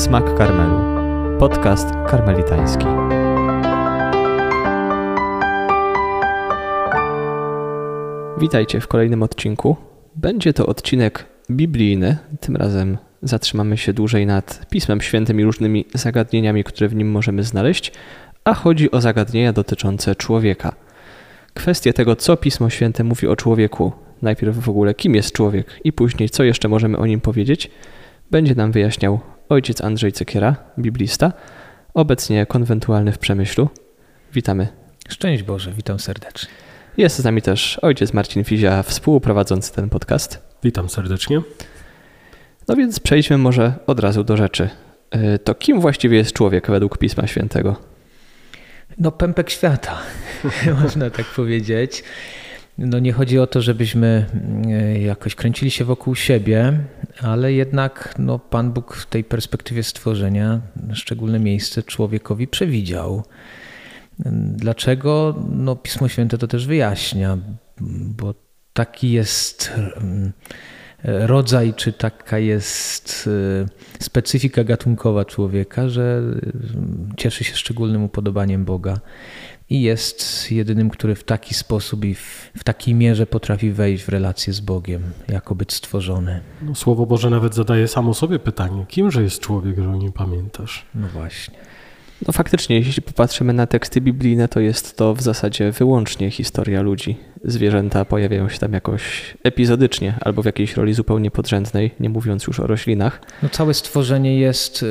Smak Karmelu. Podcast karmelitański. Witajcie w kolejnym odcinku. Będzie to odcinek biblijny. Tym razem zatrzymamy się dłużej nad Pismem Świętym i różnymi zagadnieniami, które w nim możemy znaleźć, a chodzi o zagadnienia dotyczące człowieka. Kwestie tego, co Pismo Święte mówi o człowieku, najpierw w ogóle kim jest człowiek i później co jeszcze możemy o nim powiedzieć, będzie nam wyjaśniał ojciec Andrzej Cekiera, biblista, obecnie konwentualny w Przemyślu. Witamy. Szczęść Boże, witam serdecznie. Jest z nami też ojciec Marcin Fizia, współprowadzący ten podcast. Witam serdecznie. No więc przejdźmy może od razu do rzeczy. Y, to kim właściwie jest człowiek według Pisma Świętego? No, pępek świata, można tak powiedzieć. No nie chodzi o to, żebyśmy e, jakoś kręcili się wokół siebie, ale jednak no, Pan Bóg w tej perspektywie stworzenia szczególne miejsce człowiekowi przewidział. Dlaczego? No, Pismo Święte to też wyjaśnia, bo taki jest mm, rodzaj, czy taka jest e, specyfika gatunkowa człowieka, że mm, cieszy się szczególnym upodobaniem Boga i jest jedynym, który w taki sposób i w, w takiej mierze potrafi wejść w relację z Bogiem, jako być stworzony. No, Słowo Boże nawet zadaje samo sobie pytanie, kimże jest człowiek, że o nim pamiętasz? No właśnie. No faktycznie, jeśli popatrzymy na teksty biblijne, to jest to w zasadzie wyłącznie historia ludzi. Zwierzęta pojawiają się tam jakoś epizodycznie albo w jakiejś roli zupełnie podrzędnej, nie mówiąc już o roślinach. No całe stworzenie jest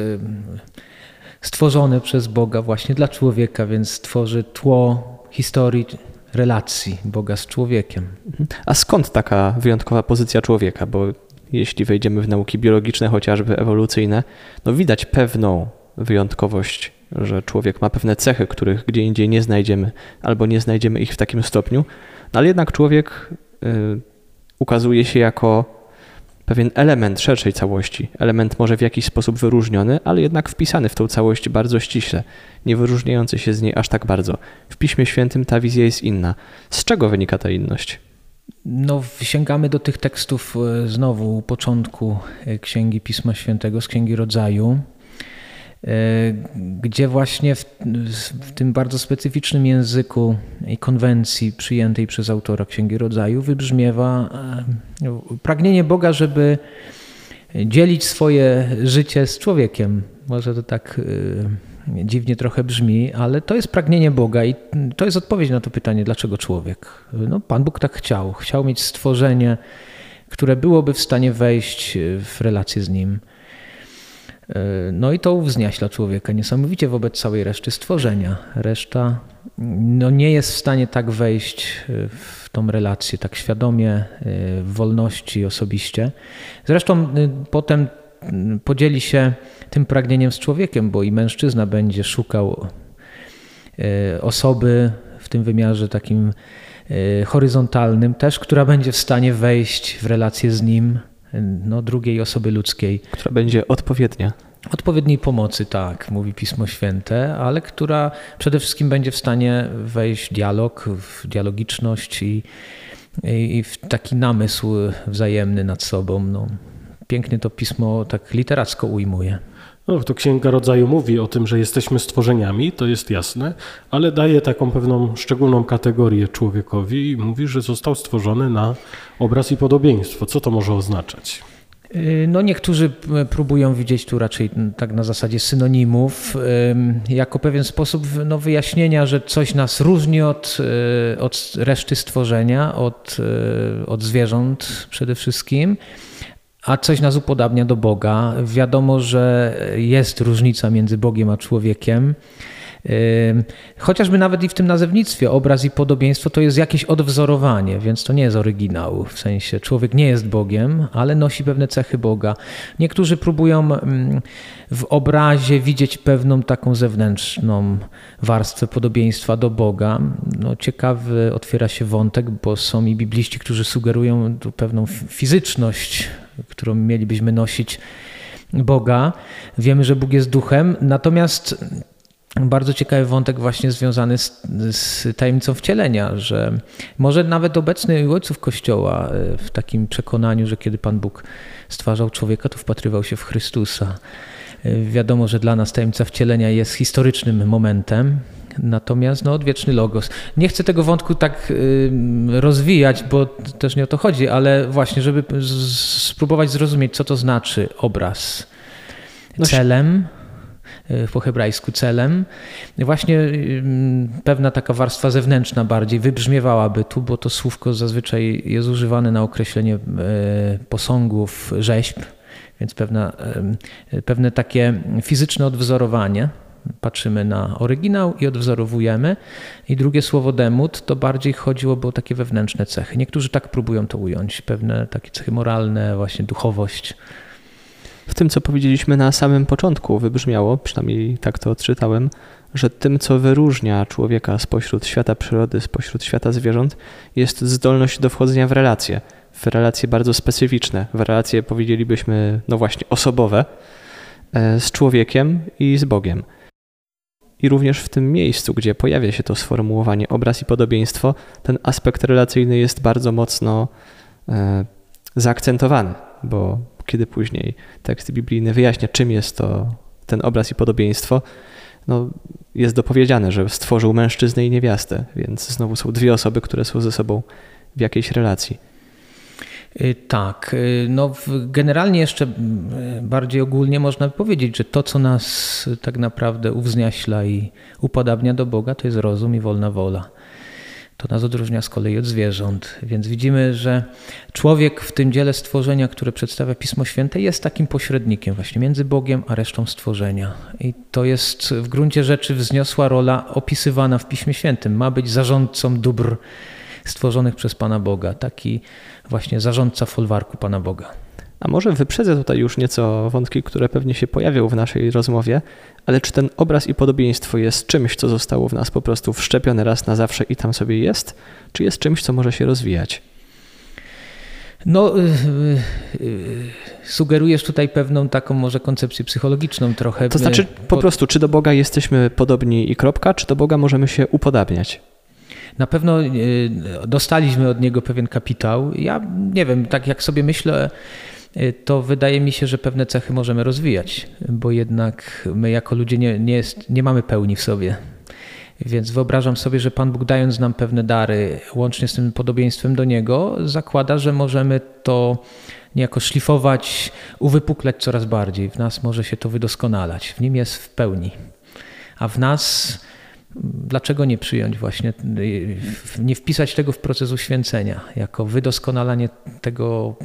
stworzone przez Boga właśnie dla człowieka, więc tworzy tło historii relacji Boga z człowiekiem. Mhm. A skąd taka wyjątkowa pozycja człowieka? Bo jeśli wejdziemy w nauki biologiczne, chociażby ewolucyjne, no widać pewną wyjątkowość, że człowiek ma pewne cechy, których gdzie indziej nie znajdziemy, albo nie znajdziemy ich w takim stopniu, no ale jednak człowiek y, ukazuje się jako pewien element szerszej całości, element może w jakiś sposób wyróżniony, ale jednak wpisany w tą całość bardzo ściśle, nie wyróżniający się z niej aż tak bardzo. W Piśmie Świętym ta wizja jest inna. Z czego wynika ta inność? No, sięgamy do tych tekstów e, znowu początku e, Księgi Pisma Świętego, z Księgi Rodzaju. E, gdzie właśnie w, w, tym bardzo specyficznym języku i konwencji przyjętej przez autora Księgi Rodzaju wybrzmiewa e, pragnienie Boga, żeby dzielić swoje życie z człowiekiem. Może to tak e, dziwnie trochę brzmi, ale to jest pragnienie Boga i to jest odpowiedź na to pytanie, dlaczego człowiek. No, Pan Bóg tak chciał. Chciał mieć stworzenie, które byłoby w stanie wejść w relację z Nim no i to wzniaśla człowieka niesamowicie wobec całej reszty stworzenia. Reszta no, nie jest w stanie tak wejść e, w tą relację, tak świadomie, e, w wolności osobiście. Zresztą e, potem podzieli się tym pragnieniem z człowiekiem, bo i mężczyzna będzie szukał osoby w tym wymiarze takim horyzontalnym też, która będzie w stanie wejść w relację z nim, no, drugiej osoby ludzkiej. Która będzie odpowiednia. Odpowiedniej pomocy, tak, mówi Pismo Święte, ale która przede wszystkim będzie w stanie wejść w dialog, w dialogiczność i, i w taki namysł wzajemny nad sobą. No, pięknie to pismo tak literacko ujmuje. No, to Księga Rodzaju mówi o tym, że jesteśmy stworzeniami, to jest jasne, ale daje taką pewną szczególną kategorię człowiekowi i mówi, że został stworzony na obraz i podobieństwo. Co to może oznaczać? Y, no niektórzy próbują widzieć tu raczej tak na zasadzie synonimów, jako pewien sposób no, wyjaśnienia, że coś nas różni od, y, od reszty stworzenia, od, y, od zwierząt przede wszystkim, a coś nas upodabnia do Boga. Wiadomo, że jest różnica między Bogiem a człowiekiem. Chociażby nawet i w tym nazewnictwie obraz i podobieństwo to jest jakieś odwzorowanie, więc to nie jest oryginał. W sensie człowiek nie jest Bogiem, ale nosi pewne cechy Boga. Niektórzy próbują w obrazie widzieć pewną taką zewnętrzną warstwę podobieństwa do Boga. No, ciekawy otwiera się wątek, bo są i bibliści, którzy sugerują tu pewną fizyczność, którą mielibyśmy nosić Boga. Wiemy, że Bóg jest duchem, natomiast bardzo ciekawy wątek właśnie związany z, z, tajemnicą wcielenia, że może nawet obecny ojców Kościoła e, w takim przekonaniu, że kiedy Pan Bóg stwarzał człowieka, to wpatrywał się w Chrystusa. Wiadomo, że dla nas tajemnica wcielenia jest historycznym momentem, Natomiast no, odwieczny logos. Nie chcę tego wątku tak y, rozwijać, bo też nie o to chodzi, ale właśnie, żeby spróbować zrozumieć, co to znaczy obraz. No celem, y, po hebrajsku celem. Właśnie y, pewna taka warstwa zewnętrzna bardziej wybrzmiewałaby tu, bo to słówko zazwyczaj jest używane na określenie y, posągów, rzeźb, więc pewna, pewne takie fizyczne odwzorowanie patrzymy na oryginał i odwzorowujemy. I drugie słowo demut to bardziej chodziłoby o takie wewnętrzne cechy. Niektórzy tak próbują to ująć, pewne takie cechy moralne, właśnie duchowość. W tym, co powiedzieliśmy na samym początku, wybrzmiało, przynajmniej tak to odczytałem, że tym, co wyróżnia człowieka spośród świata przyrody, spośród świata zwierząt, jest zdolność do wchodzenia w relacje. W relacje bardzo specyficzne, w relacje powiedzielibyśmy, no właśnie, osobowe e, z człowiekiem i z Bogiem. I również w tym miejscu, gdzie pojawia się to sformułowanie obraz i podobieństwo, ten aspekt relacyjny jest bardzo mocno e, zaakcentowany, bo kiedy później tekst biblijny wyjaśnia, czym jest to ten obraz i podobieństwo, no, jest dopowiedziane, że stworzył mężczyznę i niewiastę, więc znowu są dwie osoby, które są ze sobą w jakiejś relacji. Y, tak, y, no generalnie jeszcze y, bardziej ogólnie można powiedzieć, że to, co nas tak naprawdę uwzniaśla i upodabnia do Boga, to jest rozum i wolna wola. To nas odróżnia z kolei od zwierząt. Więc widzimy, że człowiek w tym dziele stworzenia, które przedstawia Pismo Święte, jest takim pośrednikiem właśnie między Bogiem a resztą stworzenia. I to jest w gruncie rzeczy wzniosła rola opisywana w Piśmie Świętym. Ma być zarządcą dóbr stworzonych przez Pana Boga. Taki właśnie zarządca folwarku Pana Boga. A może wyprzedzę tutaj już nieco wątki, które pewnie się pojawią w naszej rozmowie, ale czy ten obraz i podobieństwo jest czymś, co zostało w nas po prostu wszczepione raz na zawsze i tam sobie jest, czy jest czymś, co może się rozwijać? No, yy, yy, sugerujesz tutaj pewną taką może koncepcję psychologiczną trochę. To znaczy po prostu, czy do Boga jesteśmy podobni i kropka, czy do Boga możemy się upodabniać? Na pewno e, dostaliśmy od niego pewien kapitał. Ja nie wiem, tak jak sobie myślę, e, to wydaje mi się, że pewne cechy możemy rozwijać, bo jednak my jako ludzie nie, nie, jest, nie mamy pełni w sobie. Więc wyobrażam sobie, że Pan Bóg dając nam pewne dary, łącznie z tym podobieństwem do Niego, zakłada, że możemy to niejako szlifować, uwypuklać coraz bardziej. W nas może się to wydoskonalać. W Nim jest w pełni. A w nas Dlaczego nie przyjąć właśnie, nie wpisać tego w proces uświęcenia, jako wydoskonalanie tego,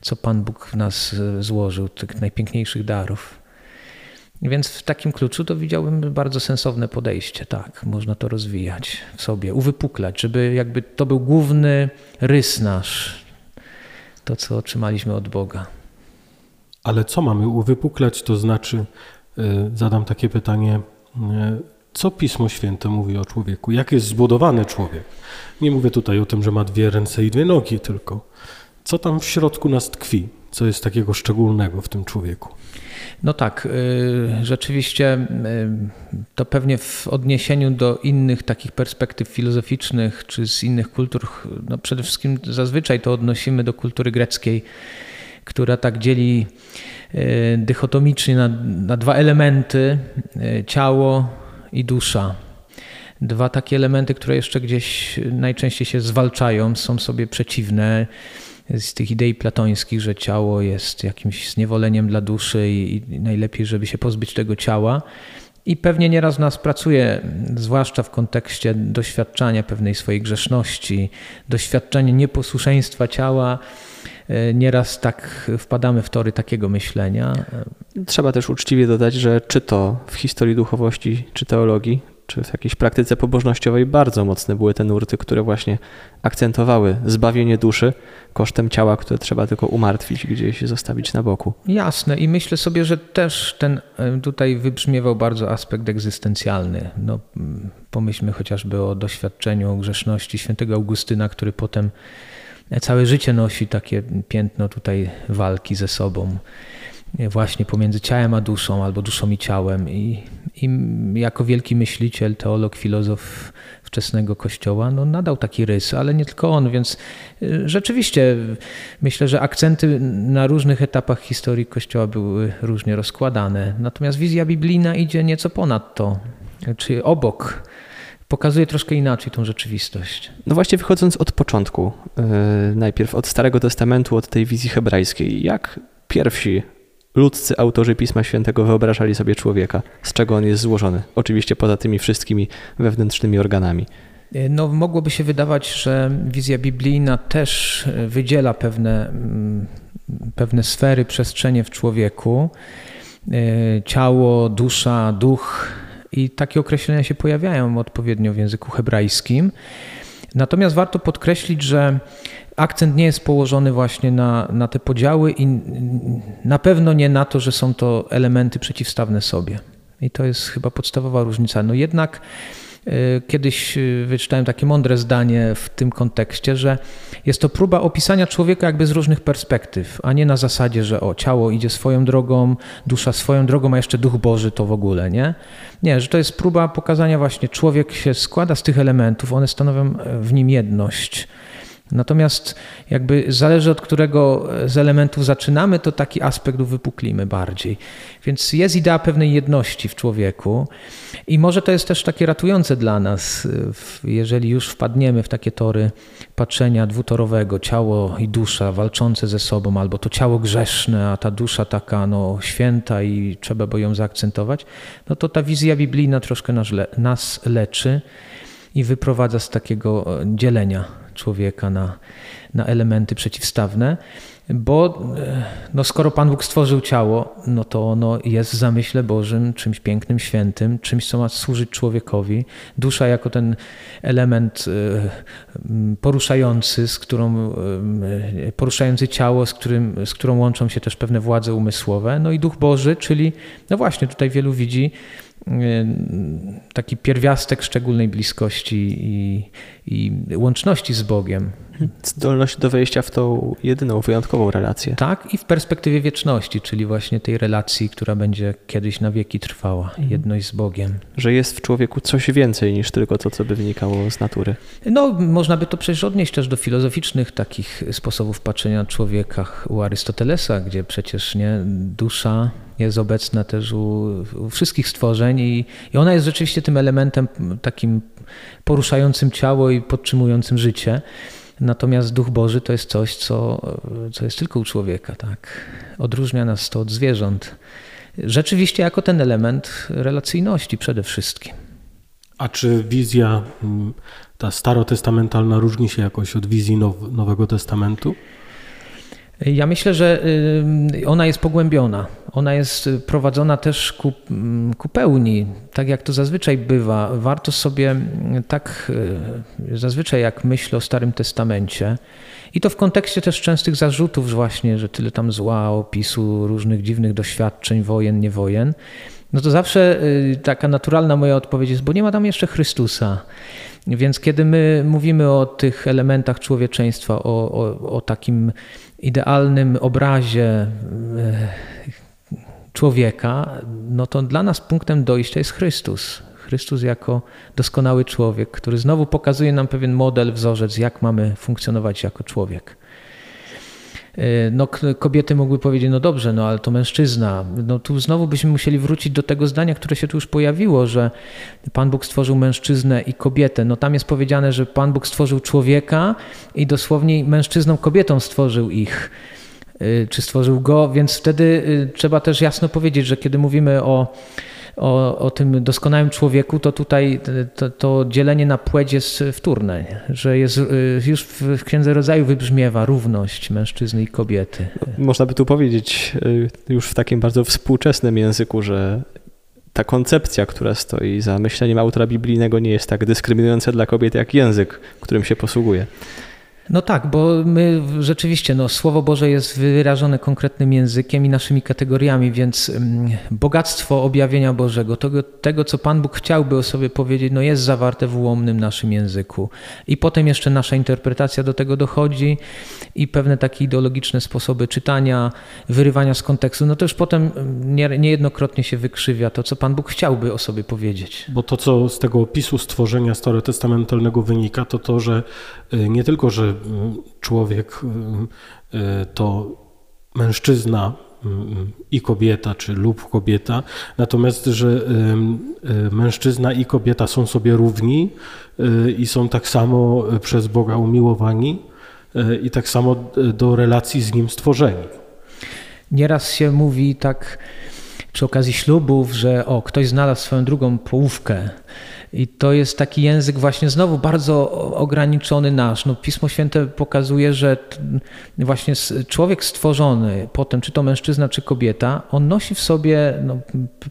co Pan Bóg w nas złożył, tych najpiękniejszych darów. Więc w takim kluczu to widziałbym bardzo sensowne podejście. Tak, można to rozwijać w sobie, uwypuklać, żeby jakby to był główny rys nasz, to co otrzymaliśmy od Boga. Ale co mamy uwypuklać, to znaczy, y, zadam takie pytanie, y, co Pismo Święte mówi o człowieku? Jak jest zbudowany człowiek? Nie mówię tutaj o tym, że ma dwie ręce i dwie nogi, tylko co tam w środku nas tkwi? Co jest takiego szczególnego w tym człowieku? No tak, y, rzeczywiście y, to pewnie w odniesieniu do innych takich perspektyw filozoficznych czy z innych kultur, no przede wszystkim zazwyczaj to odnosimy do kultury greckiej, która tak dzieli y, dychotomicznie na, na dwa elementy: ciało i dusza. Dwa takie elementy, które jeszcze gdzieś najczęściej się zwalczają, są sobie przeciwne z tych idei platońskich, że ciało jest jakimś zniewoleniem dla duszy i, najlepiej, żeby się pozbyć tego ciała. I pewnie nieraz nas pracuje, zwłaszcza w kontekście doświadczania pewnej swojej grzeszności, doświadczenia nieposłuszeństwa ciała. E, nieraz tak wpadamy w tory takiego myślenia. Trzeba też uczciwie dodać, że czy to w historii duchowości, czy teologii, czy w jakiejś praktyce pobożnościowej bardzo mocne były te nurty, które właśnie akcentowały zbawienie duszy kosztem ciała, które trzeba tylko umartwić, gdzieś zostawić na boku. Jasne i myślę sobie, że też ten e, tutaj wybrzmiewał bardzo aspekt egzystencjalny. No, pomyślmy chociażby o doświadczeniu grzeszności świętego Augustyna, który potem całe życie nosi takie piętno tutaj walki ze sobą, właśnie pomiędzy ciałem a duszą, albo duszą i ciałem. I, i jako wielki myśliciel, teolog, filozof wczesnego kościoła, no nadał taki rys, ale nie tylko on, więc y, rzeczywiście myślę, że akcenty na różnych etapach historii kościoła były różnie rozkładane. Natomiast wizja biblijna idzie nieco ponad to, czy obok pokazuje troszkę inaczej tą rzeczywistość. No właśnie wychodząc od początku, yy, najpierw od Starego Testamentu, od tej wizji hebrajskiej, jak pierwsi ludzcy autorzy Pisma Świętego wyobrażali sobie człowieka, z czego on jest złożony. Oczywiście poza tymi wszystkimi wewnętrznymi organami. E, no, mogłoby się wydawać, że wizja biblijna też e, wydziela pewne, mm, pewne sfery, przestrzenie w człowieku. E, ciało, dusza, duch i takie określenia się pojawiają odpowiednio w języku hebrajskim. Natomiast warto podkreślić, że akcent nie jest położony właśnie na, na te podziały i na pewno nie na to, że są to elementy przeciwstawne sobie. I to jest chyba podstawowa różnica. No jednak kiedyś e, wyczytałem takie mądre zdanie w tym kontekście, że jest to próba opisania człowieka jakby z różnych perspektyw, a nie na zasadzie, że o, ciało idzie swoją drogą, dusza swoją drogą, a jeszcze duch Boży to w ogóle, nie? Nie, że to jest próba pokazania właśnie, człowiek się składa z tych elementów, one stanowią w nim jedność. Natomiast jakby zależy od którego z elementów zaczynamy, to taki aspekt wypuklimy bardziej. Więc jest idea pewnej jedności w człowieku i może to jest też takie ratujące dla nas, jeżeli już wpadniemy w takie tory patrzenia dwutorowego, ciało i dusza walczące ze sobą, albo to ciało grzeszne, a ta dusza taka no, święta i trzeba by ją zaakcentować, no to ta wizja biblijna troszkę nas, nas leczy i wyprowadza z takiego dzielenia człowieka na, na elementy przeciwstawne, bo e, no, skoro Pan Bóg stworzył ciało, no to ono jest w zamyśle Bożym czymś pięknym, świętym, czymś, co ma służyć człowiekowi. Dusza jako ten element e, poruszający, z którą, e, poruszający ciało, z, którym, z którą łączą się też pewne władze umysłowe. No i Duch Boży, czyli no właśnie tutaj wielu widzi taki pierwiastek szczególnej bliskości i, i łączności z Bogiem. Zdolność do wejścia w tą jedyną, wyjątkową relację. Tak, i w perspektywie wieczności, czyli właśnie tej relacji, która będzie kiedyś na wieki trwała, mhm. jedność z Bogiem. Że jest w człowieku coś więcej niż tylko to, co by wynikało z natury. No, można by to przecież odnieść też do filozoficznych takich sposobów patrzenia na człowieka u Arystotelesa, gdzie przecież nie dusza jest obecna też u, u wszystkich stworzeń i, i ona jest rzeczywiście tym elementem takim poruszającym ciało i podtrzymującym życie. Natomiast Duch Boży to jest coś, co, co jest tylko u człowieka. Tak? Odróżnia nas to od zwierząt. Rzeczywiście jako ten element relacyjności przede wszystkim. A czy wizja mm, ta starotestamentalna różni się jakoś od wizji now, Nowego Testamentu? Ja myślę, że y, ona jest pogłębiona. Ona jest prowadzona też ku, mm, ku pełni, tak jak to zazwyczaj bywa. Warto sobie mm, tak, y, zazwyczaj jak myślę o Starym Testamencie, i to w kontekście też częstych zarzutów właśnie, że tyle tam zła, opisu różnych dziwnych doświadczeń, wojen, niewojen, no to zawsze y, taka naturalna moja odpowiedź jest, bo nie ma tam jeszcze Chrystusa. Więc kiedy my mówimy o tych elementach człowieczeństwa, o, o, o takim idealnym obrazie e, człowieka, no to dla nas punktem dojścia jest Chrystus. Chrystus jako doskonały człowiek, który znowu pokazuje nam pewien model, wzorzec, jak mamy funkcjonować jako człowiek. E, no, kobiety mogły powiedzieć, no dobrze, no ale to mężczyzna. No tu znowu byśmy musieli wrócić do tego zdania, które się tu już pojawiło, że Pan Bóg stworzył mężczyznę i kobietę. No tam jest powiedziane, że Pan Bóg stworzył człowieka i dosłownie mężczyzną, kobietą stworzył ich e, czy stworzył go, więc wtedy e, trzeba też jasno powiedzieć, że kiedy mówimy o o, o tym doskonałym człowieku, to tutaj to, to dzielenie na płeć jest wtórne, że jest, y, już w Księdze Rodzaju wybrzmiewa równość mężczyzny i kobiety. Można by tu powiedzieć y, już w takim bardzo współczesnym języku, że ta koncepcja, która stoi za myśleniem autora biblijnego, nie jest tak dyskryminująca dla kobiet jak język, którym się posługuje. No tak, bo my rzeczywiście, no, Słowo Boże jest wyrażone konkretnym językiem i naszymi kategoriami, więc mm, bogactwo objawienia Bożego, tego, tego, co Pan Bóg chciałby o sobie powiedzieć, no jest zawarte w ułomnym naszym języku. I potem jeszcze nasza interpretacja do tego dochodzi i pewne takie ideologiczne sposoby czytania, wyrywania z kontekstu, no już potem mm, nie, niejednokrotnie się wykrzywia to, co Pan Bóg chciałby o sobie powiedzieć. Bo to, co z tego opisu stworzenia starotestamentalnego wynika, to to, że y, nie tylko, że człowiek y, y, to mężczyzna i kobieta, czy lub kobieta, natomiast, że mężczyzna i kobieta są sobie równi i są tak samo przez Boga umiłowani i tak samo do relacji z Nim stworzeni. Nieraz się mówi tak przy okazji ślubów, że o, ktoś znalazł swoją drugą połówkę. I to jest taki język właśnie znowu bardzo ograniczony nasz. No, Pismo Święte pokazuje, że właśnie człowiek stworzony, potem czy to mężczyzna, czy kobieta, on nosi w sobie no,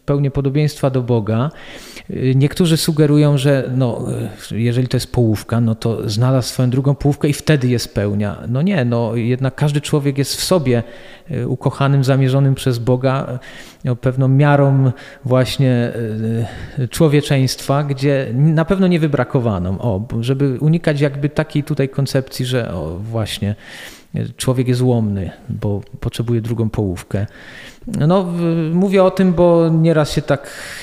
pełnię podobieństwa do Boga. Niektórzy sugerują, że no, jeżeli to jest połówka, no to znalazł swoją drugą połówkę i wtedy jest pełnia. No nie, no jednak każdy człowiek jest w sobie e, ukochanym, zamierzonym przez Boga no, pewną miarą właśnie człowieczeństwa, gdzie na pewno nie wybrakowaną. O, żeby unikać jakby takiej tutaj koncepcji, że o, właśnie człowiek jest łomny, bo potrzebuje drugą połówkę. No, mówię o tym, bo nieraz się tak,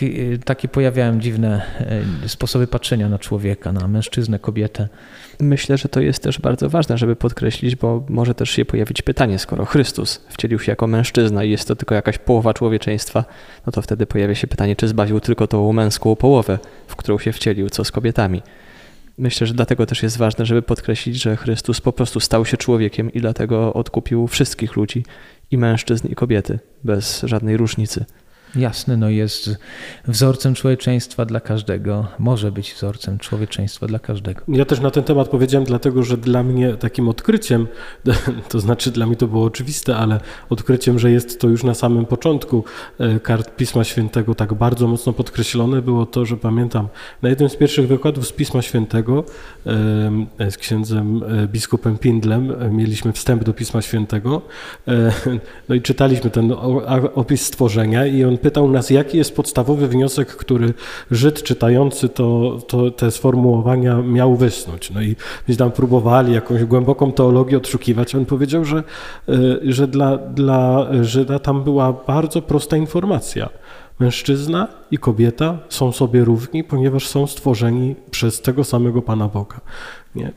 takie pojawiają dziwne e, sposoby patrzenia na człowieka, na mężczyznę, kobietę. Myślę, że to jest też bardzo ważne, żeby podkreślić, bo może też się pojawić pytanie, skoro Chrystus wcielił się jako mężczyzna i jest to tylko jakaś połowa człowieczeństwa, no to wtedy pojawia się pytanie, czy zbawił tylko tą męską połowę, w którą się wcielił, co z kobietami. Myślę, że dlatego też jest ważne, żeby podkreślić, że Chrystus po prostu stał się człowiekiem i dlatego odkupił wszystkich ludzi, i mężczyzn, i kobiety, bez żadnej różnicy. Jasne, no jest wzorcem człowieczeństwa dla każdego, może być wzorcem człowieczeństwa dla każdego. Ja też na ten temat powiedziałem, dlatego że dla mnie takim odkryciem, to znaczy dla mnie to było oczywiste, ale odkryciem, że jest to już na samym początku e, kart Pisma Świętego tak bardzo mocno podkreślone, było to, że pamiętam na jednym z pierwszych wykładów z Pisma Świętego e, z księdzem e, biskupem Pindlem mieliśmy wstęp do Pisma Świętego, no i czytaliśmy ten opis stworzenia i on pytał nas, jaki jest podstawowy wniosek, który Żyd czytający to, to, te sformułowania miał wysnuć. No i gdzieś tam próbowali jakąś głęboką teologię odszukiwać. On powiedział, że, y, że dla, dla Żyda tam była bardzo prosta informacja. Mężczyzna i kobieta są sobie równi, ponieważ są stworzeni przez tego samego Pana Boga. Nie?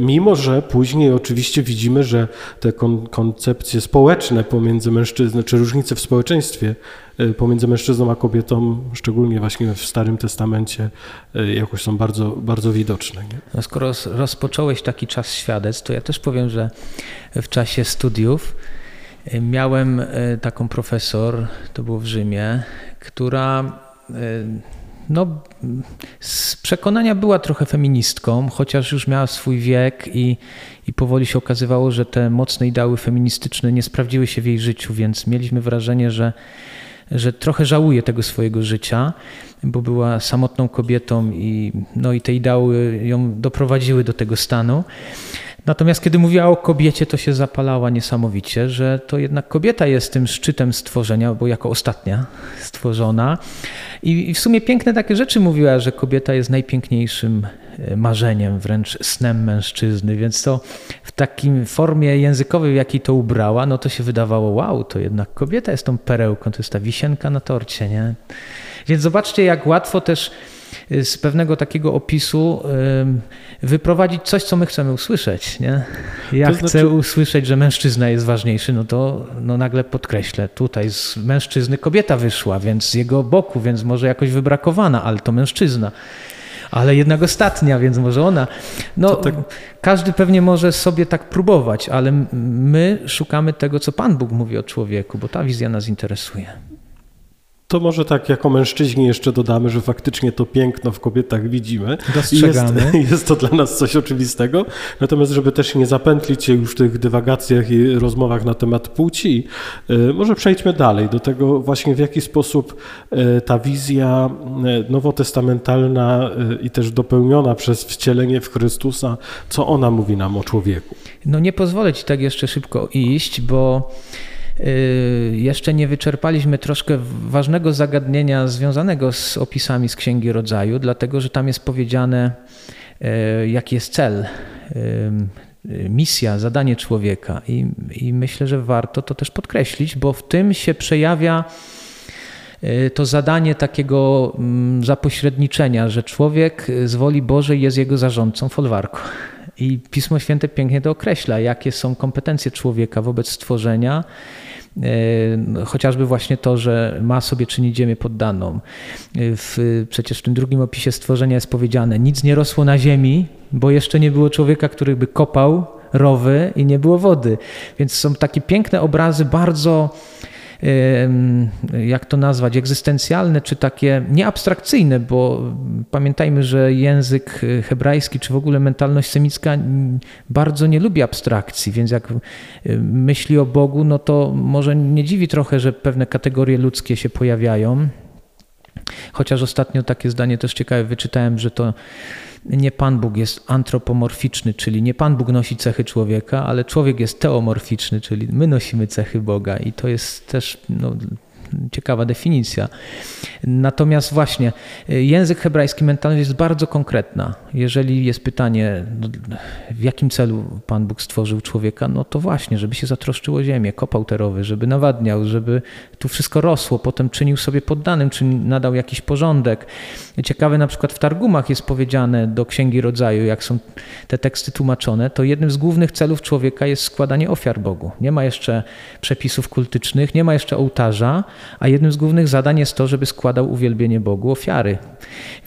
Mimo, że później oczywiście widzimy, że te kon koncepcje społeczne pomiędzy mężczyzną, czy różnice w społeczeństwie pomiędzy mężczyzną a kobietą, szczególnie właśnie w Starym Testamencie, e, jakoś są bardzo, bardzo widoczne. Nie? No skoro rozpocząłeś taki czas świadectw, to ja też powiem, że w czasie studiów e, miałem taką profesor, to było w Rzymie, która no, z przekonania była trochę feministką, chociaż już miała swój wiek i, i powoli się okazywało, że te mocne ideały feministyczne nie sprawdziły się w jej życiu, więc mieliśmy wrażenie, że, że trochę żałuje tego swojego życia, bo była samotną kobietą i, no, i te ideały ją doprowadziły do tego stanu. Natomiast kiedy mówiła o kobiecie, to się zapalała niesamowicie, że to jednak kobieta jest tym szczytem stworzenia, bo jako ostatnia stworzona. I w sumie piękne takie rzeczy mówiła, że kobieta jest najpiękniejszym marzeniem, wręcz snem mężczyzny, więc to w takim formie językowej, w jakiej to ubrała, no to się wydawało, wow, to jednak kobieta jest tą perełką, to jest ta wisienka na torcie, nie? Więc zobaczcie, jak łatwo też Y, z pewnego takiego opisu wyprowadzić coś, co my chcemy usłyszeć. Nie? Ja to chcę znaczy... usłyszeć, że mężczyzna jest ważniejszy, no to no nagle podkreślę, tutaj z mężczyzny kobieta wyszła, więc z jego boku, więc może jakoś wybrakowana, ale to mężczyzna ale jednak ostatnia, więc może ona. No, tak... każdy pewnie może sobie tak próbować, ale my szukamy tego, co Pan Bóg mówi o człowieku, bo ta wizja nas interesuje. To może tak jako mężczyźni jeszcze dodamy, że faktycznie to piękno w kobietach widzimy. Dostrzegamy. Jest, jest to dla nas coś oczywistego. Natomiast żeby też nie zapętlić się już w tych dywagacjach i rozmowach na temat płci, y, może przejdźmy dalej do tego właśnie w jaki sposób y, ta wizja y, nowotestamentalna i też dopełniona przez wcielenie w Chrystusa, co ona mówi nam o człowieku. No nie pozwolę Ci tak jeszcze szybko iść, bo jeszcze nie wyczerpaliśmy troszkę ważnego zagadnienia związanego z opisami z Księgi Rodzaju, dlatego że tam jest powiedziane, y, jaki jest cel, y, misja, zadanie człowieka. I, I myślę, że warto to też podkreślić, bo w tym się przejawia to zadanie takiego mm, zapośredniczenia, że człowiek z woli Bożej jest jego zarządcą folwarku. I Pismo Święte pięknie to określa, jakie są kompetencje człowieka wobec stworzenia, e, chociażby właśnie to, że ma sobie czynić ziemię poddaną. W, przecież w tym drugim opisie stworzenia jest powiedziane, nic nie rosło na ziemi, bo jeszcze nie było człowieka, który by kopał rowy i nie było wody. Więc są takie piękne obrazy, bardzo jak to nazwać, egzystencjalne, czy takie nieabstrakcyjne, bo pamiętajmy, że język hebrajski, czy w ogóle mentalność semicka bardzo nie lubi abstrakcji, więc jak myśli o Bogu, no to może nie dziwi trochę, że pewne kategorie ludzkie się pojawiają. Chociaż ostatnio takie zdanie też ciekawe wyczytałem, że to nie Pan Bóg jest antropomorficzny, czyli nie Pan Bóg nosi cechy człowieka, ale człowiek jest teomorficzny, czyli my nosimy cechy Boga i to jest też no, ciekawa definicja. Natomiast właśnie y, język hebrajski mentalny jest bardzo konkretna. Jeżeli jest pytanie, no, w jakim celu Pan Bóg stworzył człowieka, no to właśnie, żeby się zatroszczyło ziemię, kopał terowy, żeby nawadniał, żeby tu wszystko rosło, potem czynił sobie poddanym, czy nadał jakiś porządek. Ciekawe na przykład w Targumach jest powiedziane do Księgi Rodzaju, jak są te teksty tłumaczone, to jednym z głównych celów człowieka jest składanie ofiar Bogu. Nie ma jeszcze przepisów kultycznych, nie ma jeszcze ołtarza, a jednym z głównych zadań jest to, żeby składał uwielbienie Bogu ofiary.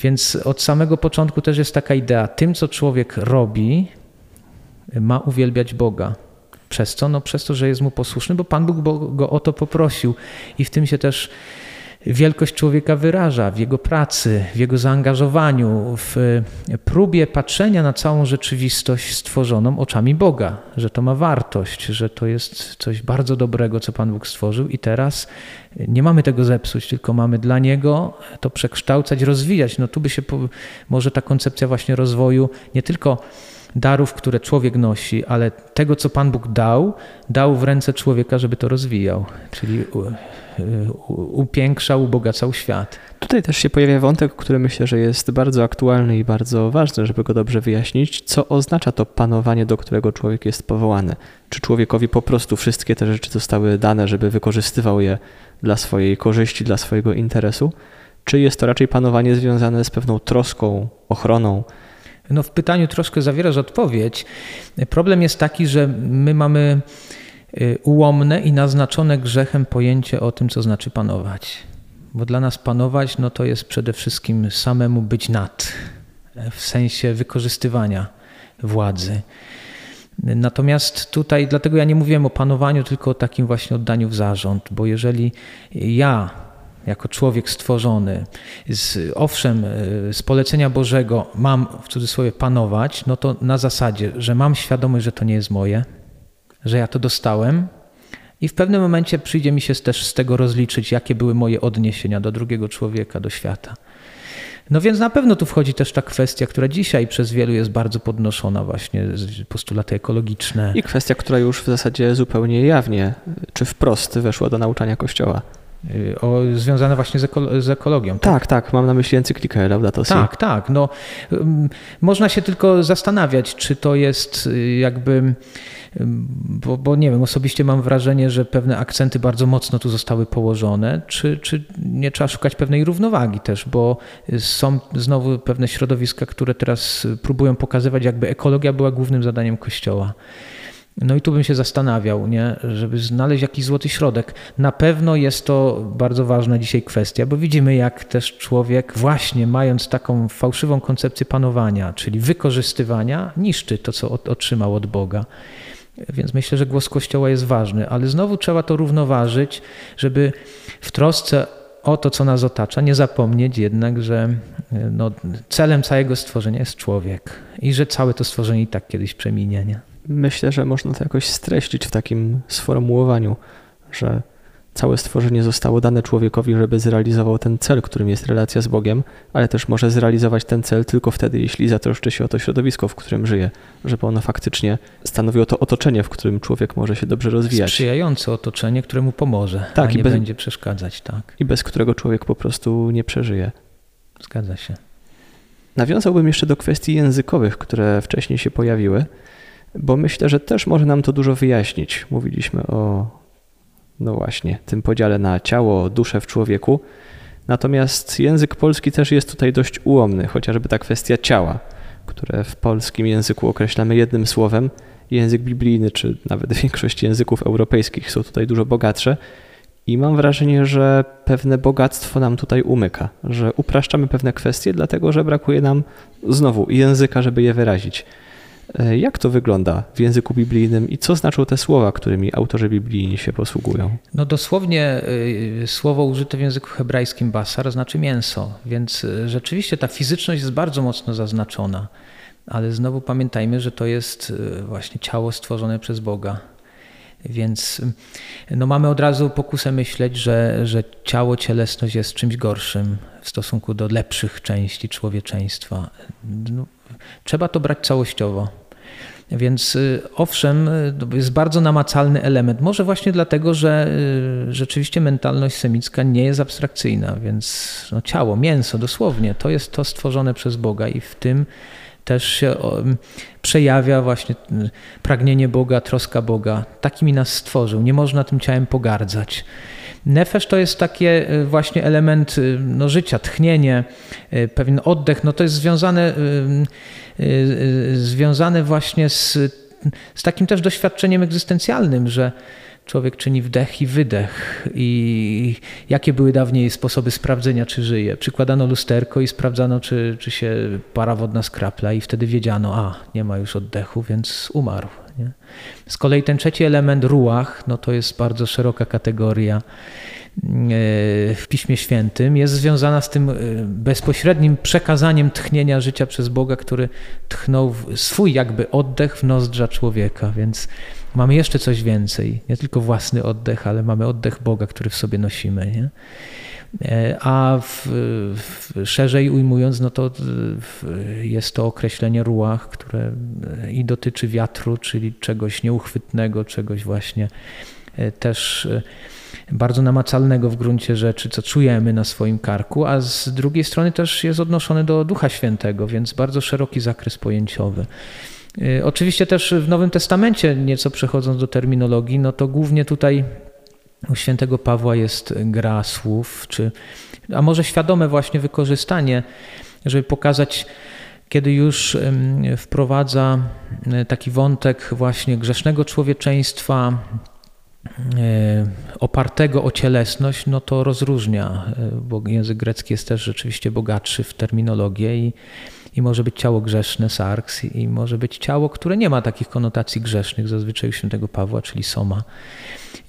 Więc od samego początku też jest taka idea, tym co człowiek robi, ma uwielbiać Boga. Przez co? No przez to, że jest mu posłuszny, bo Pan Bóg go o to poprosił i w tym się też wielkość człowieka wyraża w jego pracy, w jego zaangażowaniu, w próbie patrzenia na całą rzeczywistość stworzoną oczami Boga, że to ma wartość, że to jest coś bardzo dobrego, co Pan Bóg stworzył, i teraz nie mamy tego zepsuć, tylko mamy dla Niego to przekształcać, rozwijać. No tu by się może ta koncepcja właśnie rozwoju nie tylko darów, które człowiek nosi, ale tego, co Pan Bóg dał, dał w ręce człowieka, żeby to rozwijał, czyli upiększał, ubogacał świat. Tutaj też się pojawia wątek, który myślę, że jest bardzo aktualny i bardzo ważny, żeby go dobrze wyjaśnić. Co oznacza to panowanie, do którego człowiek jest powołany? Czy człowiekowi po prostu wszystkie te rzeczy zostały dane, żeby wykorzystywał je dla swojej korzyści, dla swojego interesu? Czy jest to raczej panowanie związane z pewną troską, ochroną, no w pytaniu troszkę zawierasz odpowiedź. Problem jest taki, że my mamy y, ułomne i naznaczone grzechem pojęcie o tym, co znaczy panować. Bo dla nas panować, no to jest przede wszystkim samemu być nad, w sensie wykorzystywania władzy. Natomiast tutaj, dlatego ja nie mówiłem o panowaniu, tylko o takim właśnie oddaniu w zarząd, bo jeżeli ja jako człowiek stworzony, z, owszem, e, z polecenia Bożego mam w cudzysłowie panować, no to na zasadzie, że mam świadomość, że to nie jest moje, że ja to dostałem i w pewnym momencie przyjdzie mi się też z tego rozliczyć, jakie były moje odniesienia do drugiego człowieka, do świata. No więc na pewno tu wchodzi też ta kwestia, która dzisiaj przez wielu jest bardzo podnoszona, właśnie postulaty ekologiczne. I kwestia, która już w zasadzie zupełnie jawnie czy wprost weszła do nauczania Kościoła. Y, o, związane właśnie z, eko, z ekologią. Tak? tak, tak, mam na myśli encyklikę Laudato Si. Tak, tak. No, można się tylko zastanawiać, czy to jest y, jakby, bo, bo, nie wiem, osobiście mam wrażenie, że pewne akcenty bardzo mocno tu zostały położone, czy, czy nie trzeba szukać pewnej równowagi też, bo są znowu pewne środowiska, które teraz próbują pokazywać, jakby ekologia była głównym zadaniem Kościoła. No i tu bym się zastanawiał, nie? żeby znaleźć jakiś złoty środek. Na pewno jest to bardzo ważna dzisiaj kwestia, bo widzimy, jak też człowiek, właśnie mając taką fałszywą koncepcję panowania, czyli wykorzystywania, niszczy to, co otrzymał od Boga. Więc myślę, że głos Kościoła jest ważny, ale znowu trzeba to równoważyć, żeby w trosce o to, co nas otacza, nie zapomnieć jednak, że no, celem całego stworzenia jest człowiek i że całe to stworzenie i tak kiedyś przeminie. Nie? Myślę, że można to jakoś streścić w takim sformułowaniu, że całe stworzenie zostało dane człowiekowi, żeby zrealizował ten cel, którym jest relacja z Bogiem, ale też może zrealizować ten cel tylko wtedy, jeśli zatroszczy się o to środowisko, w którym żyje, żeby ono faktycznie stanowiło to otoczenie, w którym człowiek może się dobrze rozwijać. Sprzyjające otoczenie, któremu pomoże, tak, a nie bez, będzie przeszkadzać. Tak. I bez którego człowiek po prostu nie przeżyje. Zgadza się. Nawiązałbym jeszcze do kwestii językowych, które wcześniej się pojawiły, bo myślę, że też może nam to dużo wyjaśnić. Mówiliśmy o no właśnie, tym podziale na ciało, duszę w człowieku. Natomiast język polski też jest tutaj dość ułomny, chociażby ta kwestia ciała, które w polskim języku określamy jednym słowem. Język biblijny, czy nawet większość języków europejskich są tutaj dużo bogatsze. I mam wrażenie, że pewne bogactwo nam tutaj umyka, że upraszczamy pewne kwestie, dlatego że brakuje nam znowu języka, żeby je wyrazić. E, jak to wygląda w języku biblijnym i co znaczą te słowa, którymi autorzy biblijni się posługują? No dosłownie y, słowo użyte w języku hebrajskim basar znaczy mięso, więc y, rzeczywiście ta fizyczność jest bardzo mocno zaznaczona. Ale znowu pamiętajmy, że to jest y, właśnie ciało stworzone przez Boga. Więc no mamy od razu pokusę myśleć, że, że ciało, cielesność jest czymś gorszym w stosunku do lepszych części człowieczeństwa. No, trzeba to brać całościowo. Więc y, owszem, y, to jest bardzo namacalny element. Może właśnie dlatego, że y, rzeczywiście mentalność semicka nie jest abstrakcyjna, więc no, ciało, mięso dosłownie, to jest to stworzone przez Boga i w tym też się przejawia właśnie pragnienie Boga, troska Boga. Takimi nas stworzył. Nie można tym ciałem pogardzać. Nefesz to jest taki właśnie element no, życia, tchnienie, pewien oddech. No, to jest związane związane właśnie z, z takim też doświadczeniem egzystencjalnym, że człowiek czyni wdech i wydech. I jakie były dawniej sposoby sprawdzenia, czy żyje? Przykładano lusterko i sprawdzano, czy, czy się para wodna skrapla, i wtedy wiedziano, a nie ma już oddechu, więc umarł. Nie? Z kolei ten trzeci element, ruach, no to jest bardzo szeroka kategoria w Piśmie Świętym jest związana z tym e, bezpośrednim przekazaniem tchnienia życia przez Boga, który tchnął swój jakby oddech w nozdrza człowieka, więc mamy jeszcze coś więcej. Nie tylko własny oddech, ale mamy oddech Boga, który w sobie nosimy. Nie? E, a w, w, szerzej ujmując, no to jest to określenie ruach, które i dotyczy wiatru, czyli czegoś nieuchwytnego, czegoś właśnie e, też bardzo namacalnego w gruncie rzeczy, co czujemy na swoim karku, a z drugiej strony też jest odnoszony do Ducha Świętego, więc bardzo szeroki zakres pojęciowy. Oczywiście też w Nowym Testamencie, nieco przechodząc do terminologii, no to głównie tutaj u świętego Pawła jest gra słów, czy, a może świadome właśnie wykorzystanie, żeby pokazać, kiedy już wprowadza y, taki wątek właśnie grzesznego człowieczeństwa, E, opartego o cielesność, no to rozróżnia, e, bo język grecki jest też rzeczywiście bogatszy w terminologię i, i może być ciało grzeszne, sarks, i może być ciało, które nie ma takich konotacji grzesznych, zazwyczaj u świętego Pawła, czyli soma.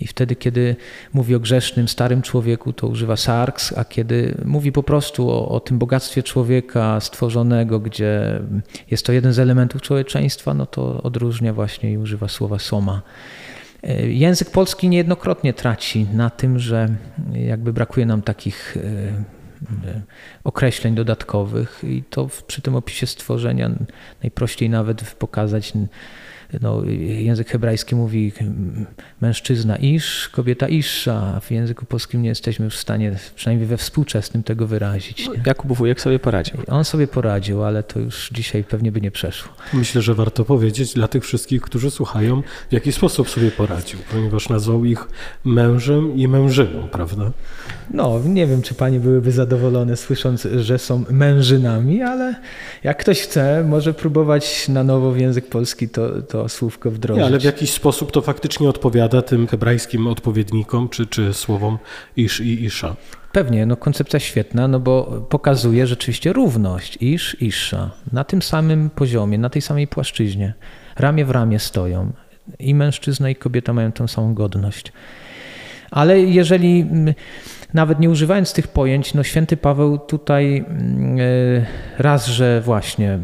I wtedy, kiedy mówi o grzesznym, starym człowieku, to używa sarks, a kiedy mówi po prostu o, o tym bogactwie człowieka stworzonego, gdzie jest to jeden z elementów człowieczeństwa, no to odróżnia właśnie i używa słowa soma. E, język polski niejednokrotnie traci na tym, że jakby brakuje nam takich e, e, określeń dodatkowych i to przy tym opisie stworzenia najprościej nawet pokazać no, język hebrajski mówi mężczyzna isz, kobieta isza, a w języku polskim nie jesteśmy już w stanie, przynajmniej we współczesnym, tego wyrazić. Nie? Jakub Wujek sobie poradził. On sobie poradził, ale to już dzisiaj pewnie by nie przeszło. Myślę, że warto powiedzieć dla tych wszystkich, którzy słuchają, w jaki sposób sobie poradził, ponieważ nazwał ich mężem i mężyną, prawda? No, nie wiem, czy panie byłyby zadowolone słysząc, że są mężynami, ale jak ktoś chce, może próbować na nowo w język polski to, to słówko wdrożyć. Nie, ale w jakiś sposób to faktycznie odpowiada tym hebrajskim odpowiednikom, czy, czy słowom isz i isza. Pewnie, no koncepcja świetna, no bo pokazuje rzeczywiście równość isz, isza na tym samym poziomie, na tej samej płaszczyźnie. Ramię w ramię stoją i mężczyzna i kobieta mają tą samą godność. Ale jeżeli nawet nie używając tych pojęć, no święty Paweł tutaj mm, e, raz, że właśnie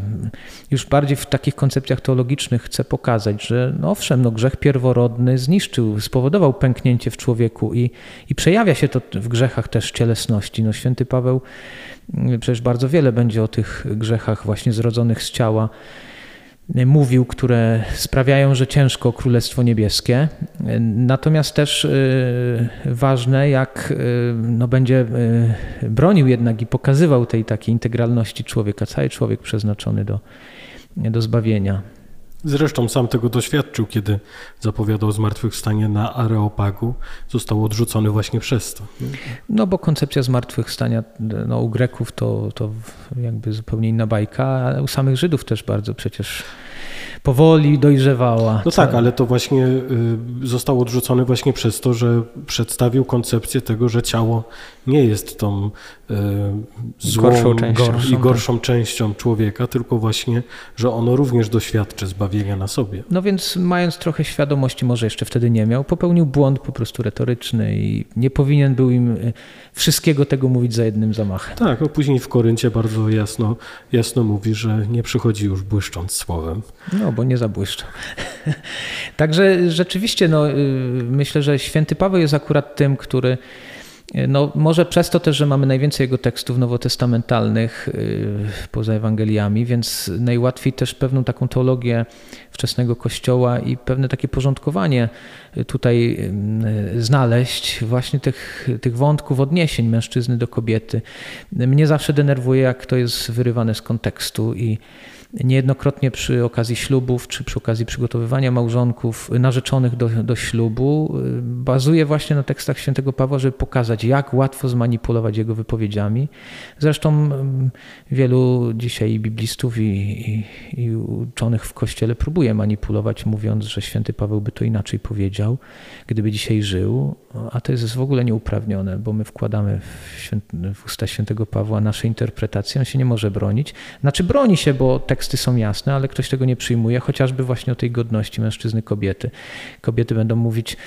już bardziej w takich koncepcjach teologicznych chce pokazać, że no owszem, no grzech pierworodny zniszczył, spowodował pęknięcie w człowieku i, i przejawia się to w grzechach też cielesności. No święty Paweł mm, przecież bardzo wiele będzie o tych grzechach właśnie zrodzonych z ciała mówił, które sprawiają, że ciężko Królestwo Niebieskie. Natomiast też y, ważne, jak y, no, będzie y, bronił jednak i pokazywał tej takiej integralności człowieka, cały człowiek przeznaczony do, do zbawienia. Zresztą sam tego doświadczył, kiedy zapowiadał zmartwychwstanie na Areopagu. Został odrzucony właśnie przez to. No bo koncepcja zmartwychwstania no, u Greków to, to jakby zupełnie inna bajka, a u samych Żydów też bardzo przecież powoli dojrzewała. No tak, ale to właśnie y, został odrzucony właśnie przez to, że przedstawił koncepcję tego, że ciało nie jest tą y, złą gorszą częścią. i gorszą tak. częścią człowieka, tylko właśnie, że ono również doświadczy zbawienia na sobie. No więc mając trochę świadomości, może jeszcze wtedy nie miał, popełnił błąd po prostu retoryczny i nie powinien był im y, wszystkiego tego mówić za jednym zamachem. Tak, a później w Koryncie bardzo jasno, jasno mówi, że nie przychodzi już błyszcząc słowem. No, bo nie zabłyszczał. Także rzeczywiście no, y, myślę, że święty Paweł jest akurat tym, który no, może przez to też, że mamy najwięcej jego tekstów nowotestamentalnych y, poza Ewangeliami, więc najłatwiej też pewną taką teologię wczesnego Kościoła i pewne takie porządkowanie tutaj y, znaleźć, właśnie tych, tych wątków odniesień mężczyzny do kobiety. Mnie zawsze denerwuje, jak to jest wyrywane z kontekstu i Niejednokrotnie przy okazji ślubów czy przy okazji przygotowywania małżonków narzeczonych do, do ślubu y, bazuje właśnie na tekstach świętego Pawła, żeby pokazać, jak łatwo zmanipulować jego wypowiedziami. Zresztą wielu dzisiaj biblistów i, i, i uczonych w Kościele próbuje manipulować, mówiąc, że święty Paweł by to inaczej powiedział, gdyby dzisiaj żył, a to jest w ogóle nieuprawnione, bo my wkładamy w, święt, w usta świętego Pawła nasze interpretacje, on się nie może bronić. Znaczy broni się, bo tekst teksty są jasne, ale ktoś tego nie przyjmuje, chociażby właśnie o tej godności mężczyzny, kobiety. Kobiety będą mówić,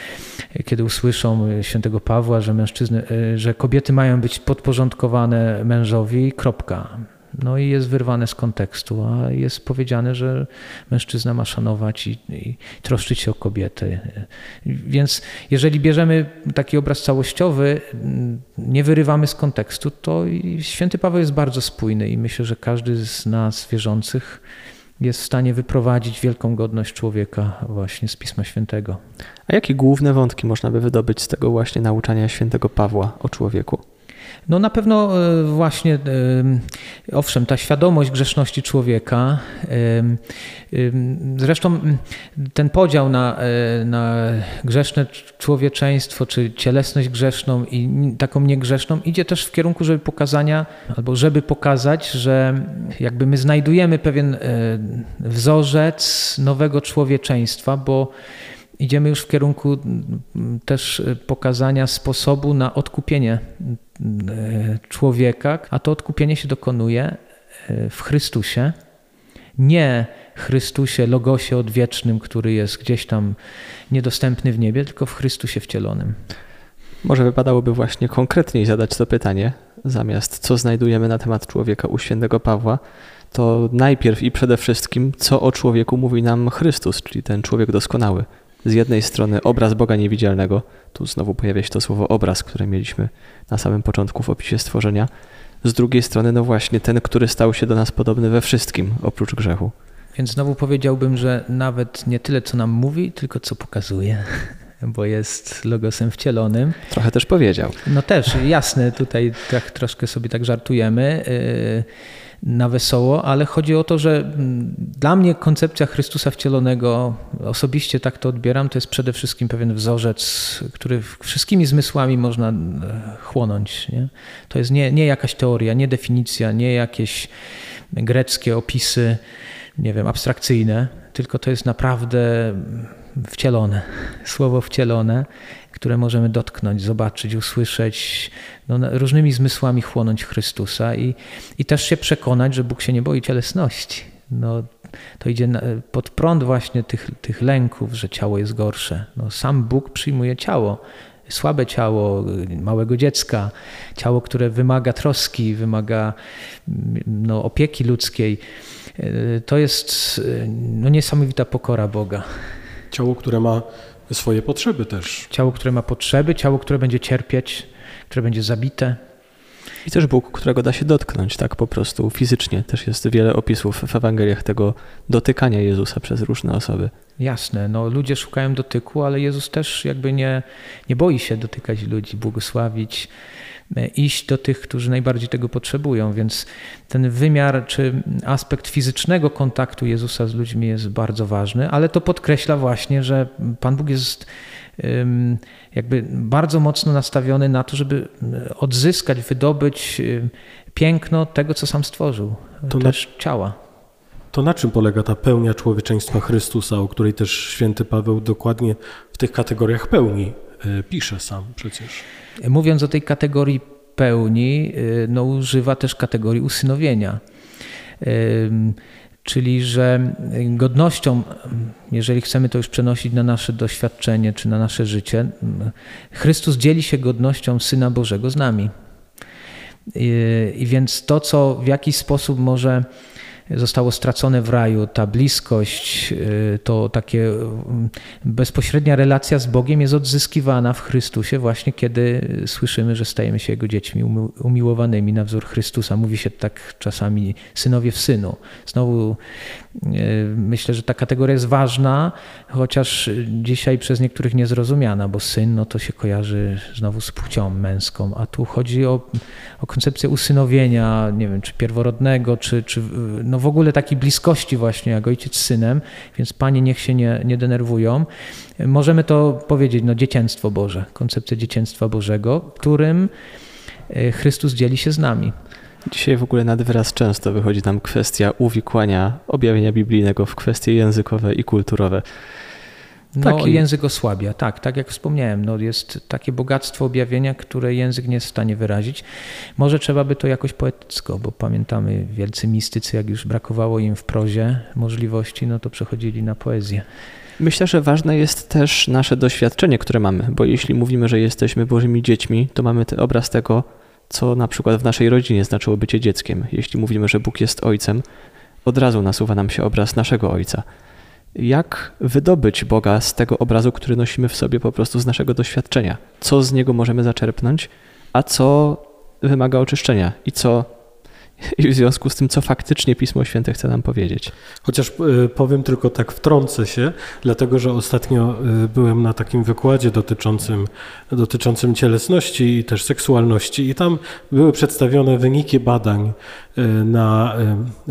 kiedy usłyszą świętego Pawła, że mężczyzny, e, że kobiety mają być podporządkowane mężowi, kropka. No i jest wyrwane z kontekstu, a jest powiedziane, że mężczyzna ma szanować i, i, troszczyć się o kobietę. Więc jeżeli bierzemy taki obraz całościowy, nie wyrywamy z kontekstu, to święty Paweł jest bardzo spójny i myślę, że każdy z nas wierzących jest w stanie wyprowadzić wielką godność człowieka właśnie z Pisma Świętego. A jakie główne wątki można by wydobyć z tego właśnie nauczania świętego Pawła o człowieku? No na pewno e, właśnie, e, owszem, ta świadomość grzeszności człowieka, zresztą ten podział na, e, na grzeszne człowieczeństwo, czy cielesność grzeszną i taką niegrzeszną idzie też w kierunku, żeby pokazania, albo żeby pokazać, że jakby my znajdujemy pewien wzorzec nowego człowieczeństwa, bo idziemy już w kierunku też pokazania sposobu na odkupienie E, człowieka, a to odkupienie się dokonuje e, w Chrystusie. Nie Chrystusie, Logosie odwiecznym, który jest gdzieś tam niedostępny w niebie, tylko w Chrystusie wcielonym. Może wypadałoby właśnie konkretniej zadać to pytanie, zamiast co znajdujemy na temat człowieka u świętego Pawła, to najpierw i przede wszystkim, co o człowieku mówi nam Chrystus, czyli ten człowiek doskonały. Z jednej strony obraz Boga niewidzialnego, tu znowu pojawia się to słowo obraz, które mieliśmy na samym początku w opisie stworzenia. Z drugiej strony, no właśnie, ten, który stał się do nas podobny we wszystkim, oprócz grzechu. Więc znowu powiedziałbym, że nawet nie tyle, co nam mówi, tylko co pokazuje bo jest logosem wcielonym. Trochę też powiedział. No też, jasne, tutaj tak troszkę sobie tak żartujemy. Yy, na wesoło, ale chodzi o to, że mm, dla mnie koncepcja Chrystusa wcielonego, osobiście tak to odbieram, to jest przede wszystkim pewien wzorzec, który wszystkimi zmysłami można e, chłonąć. Nie? To jest nie, nie jakaś teoria, nie definicja, nie jakieś greckie opisy, nie wiem, abstrakcyjne, tylko to jest naprawdę wcielone, słowo wcielone, które możemy dotknąć, zobaczyć, usłyszeć, no, różnymi zmysłami chłonąć Chrystusa i, i też się przekonać, że Bóg się nie boi cielesności. No, to idzie pod prąd właśnie tych, tych lęków, że ciało jest gorsze. No, sam Bóg przyjmuje ciało słabe ciało małego dziecka, ciało, które wymaga troski, wymaga no, opieki ludzkiej. To jest no, niesamowita pokora Boga. Ciało, które ma swoje potrzeby też. Ciało, które ma potrzeby, ciało, które będzie cierpieć, które będzie zabite. I też Bóg, którego da się dotknąć, tak po prostu fizycznie. Też jest wiele opisów w Ewangeliach tego dotykania Jezusa przez różne osoby. Jasne, no ludzie szukają dotyku, ale Jezus też jakby nie, nie boi się dotykać ludzi, błogosławić, iść do tych, którzy najbardziej tego potrzebują, więc ten wymiar czy aspekt fizycznego kontaktu Jezusa z ludźmi jest bardzo ważny, ale to podkreśla właśnie, że Pan Bóg jest jakby bardzo mocno nastawiony na to, żeby odzyskać, wydobyć piękno tego, co sam stworzył, to też na, ciała. To na czym polega ta pełnia człowieczeństwa Chrystusa, o której też święty Paweł dokładnie w tych kategoriach pełni e, pisze sam przecież? Mówiąc o tej kategorii pełni, e, no używa też kategorii usynowienia czyli że godnością, jeżeli chcemy to już przenosić na nasze doświadczenie czy na nasze życie, Chrystus dzieli się godnością Syna Bożego z nami. I więc to, co w jakiś sposób może zostało stracone w raju. Ta bliskość, y, to takie mm, bezpośrednia relacja z Bogiem jest odzyskiwana w Chrystusie właśnie kiedy słyszymy, że stajemy się Jego dziećmi umiłowanymi na wzór Chrystusa. Mówi się tak czasami synowie w synu. Znowu y, myślę, że ta kategoria jest ważna, chociaż dzisiaj przez niektórych niezrozumiana, bo syn no to się kojarzy znowu z płcią męską, a tu chodzi o, o koncepcję usynowienia, nie wiem, czy pierworodnego, czy, czy no no w ogóle takiej bliskości właśnie jak ojciec z synem, więc panie niech się nie, nie denerwują. Możemy to powiedzieć, no dzieciństwo Boże, koncepcja dzieciństwa Bożego, którym e, Chrystus dzieli się z nami. Dzisiaj w ogóle nad wyraz często wychodzi nam kwestia uwikłania objawienia biblijnego w kwestie językowe i kulturowe. No, Taki... język osłabia, tak, tak jak wspomniałem. No, jest takie bogactwo objawienia, które język nie jest w stanie wyrazić. Może trzeba by to jakoś poetycko, bo pamiętamy wielcy mistycy, jak już brakowało im w prozie możliwości, no to przechodzili na poezję. Myślę, że ważne jest też nasze doświadczenie, które mamy, bo jeśli mówimy, że jesteśmy Bożymi dziećmi, to mamy ten obraz tego, co na przykład w naszej rodzinie znaczyło bycie dzieckiem. Jeśli mówimy, że Bóg jest Ojcem, od razu nasuwa nam się obraz naszego Ojca jak wydobyć Boga z tego obrazu, który nosimy w sobie po prostu z naszego doświadczenia. Co z niego możemy zaczerpnąć, a co wymaga oczyszczenia i co i w związku z tym, co faktycznie Pismo Święte chce nam powiedzieć. Chociaż e, powiem tylko tak, wtrącę się, dlatego że ostatnio e, byłem na takim wykładzie dotyczącym, dotyczącym cielesności i też seksualności, i tam były przedstawione wyniki badań e, na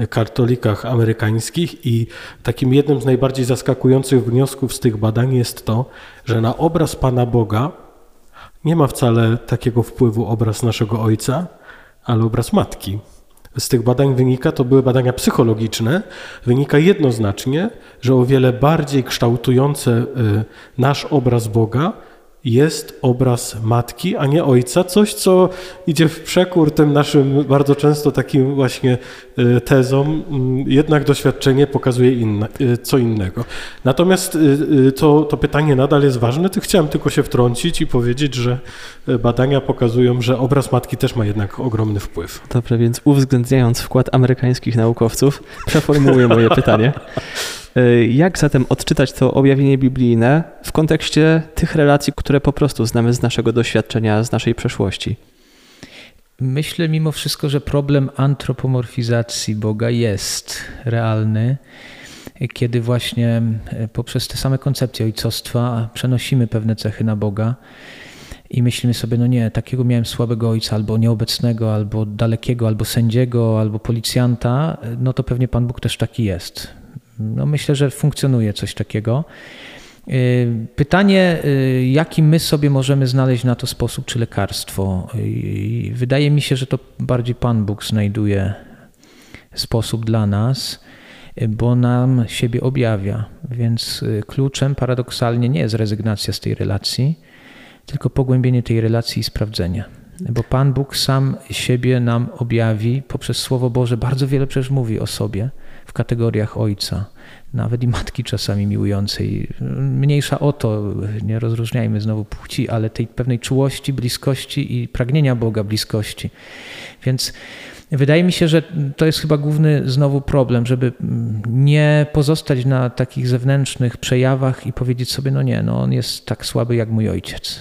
katolikach amerykańskich, i takim jednym z najbardziej zaskakujących wniosków z tych badań jest to, że na obraz Pana Boga nie ma wcale takiego wpływu obraz naszego Ojca, ale obraz Matki z tych badań wynika, to były badania psychologiczne, wynika jednoznacznie, że o wiele bardziej kształtujące y, nasz obraz Boga jest obraz matki, a nie ojca. Coś, co idzie w przekór tym naszym bardzo często takim właśnie e, tezom. Mm, jednak doświadczenie pokazuje inne, e, co innego. Natomiast e, to, to pytanie nadal jest ważne. Chciałem tylko się wtrącić i powiedzieć, że badania pokazują, że obraz matki też ma jednak ogromny wpływ. Dobrze, więc uwzględniając wkład amerykańskich naukowców, przeformułuję moje pytanie. E, jak zatem odczytać to objawienie biblijne w kontekście tych relacji, które po prostu znamy z naszego doświadczenia, z naszej przeszłości? Myślę mimo wszystko, że problem antropomorfizacji Boga jest realny, kiedy właśnie e, poprzez te same koncepcje ojcostwa przenosimy pewne cechy na Boga i myślimy sobie, no nie, takiego miałem słabego ojca, albo nieobecnego, albo dalekiego, albo sędziego, albo policjanta, no to pewnie Pan Bóg też taki jest. No myślę, że funkcjonuje coś takiego. Y, pytanie, y, jaki my sobie możemy znaleźć na to sposób czy lekarstwo? Y, wydaje mi się, że to bardziej Pan Bóg znajduje sposób dla nas, bo nam siebie objawia. Więc kluczem paradoksalnie nie jest rezygnacja z tej relacji, tylko pogłębienie tej relacji i sprawdzenie. Bo Pan Bóg sam siebie nam objawi poprzez Słowo Boże. Bardzo wiele przecież mówi o sobie w kategoriach Ojca. nawet i matki czasami miłującej. Mniejsza o to, nie rozróżniajmy znowu płci, ale tej pewnej czułości, bliskości i pragnienia Boga bliskości. Więc wydaje mi się, że to jest chyba główny znowu problem, żeby nie pozostać na takich zewnętrznych przejawach i powiedzieć sobie, no nie, no on jest tak słaby jak mój ojciec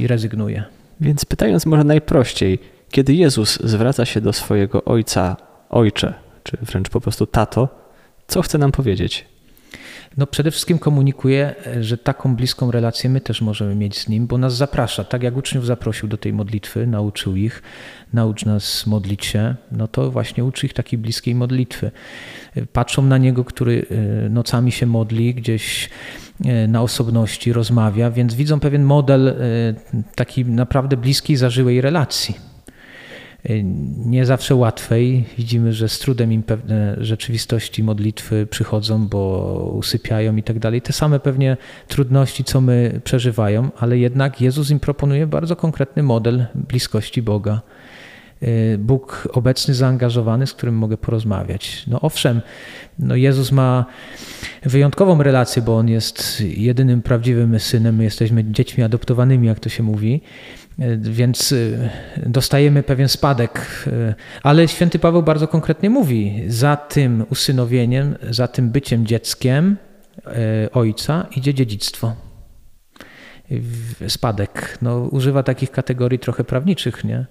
i rezygnuje. Więc pytając może najprościej, kiedy Jezus zwraca się do swojego ojca, ojcze, czy wręcz po prostu tato, co chce nam powiedzieć? No przede wszystkim komunikuje, że taką bliską relację my też możemy mieć z Nim, bo nas zaprasza. Tak jak uczniów zaprosił do tej modlitwy, nauczył ich, naucz nas modlić się, no to właśnie uczy ich takiej bliskiej modlitwy. Patrzą na Niego, który y, nocami się modli, gdzieś y, na osobności rozmawia, więc widzą pewien model y, takiej naprawdę bliskiej, zażyłej relacji. Y, nie zawsze łatwej. Widzimy, że z trudem im pewne rzeczywistości modlitwy przychodzą, bo usypiają i tak dalej. Te same pewnie trudności, co my przeżywają, ale jednak Jezus im proponuje bardzo konkretny model bliskości Boga. Y, Bóg obecny, zaangażowany, z którym mogę porozmawiać. No owszem, no Jezus ma wyjątkową relację, bo On jest jedynym prawdziwym synem, my jesteśmy dziećmi adoptowanymi, jak to się mówi, więc y, dostajemy pewien spadek. Y, ale święty Paweł bardzo konkretnie mówi: za tym usynowieniem, za tym byciem dzieckiem y, ojca idzie dziedzictwo. Spadek. No, używa takich kategorii trochę prawniczych. Nie?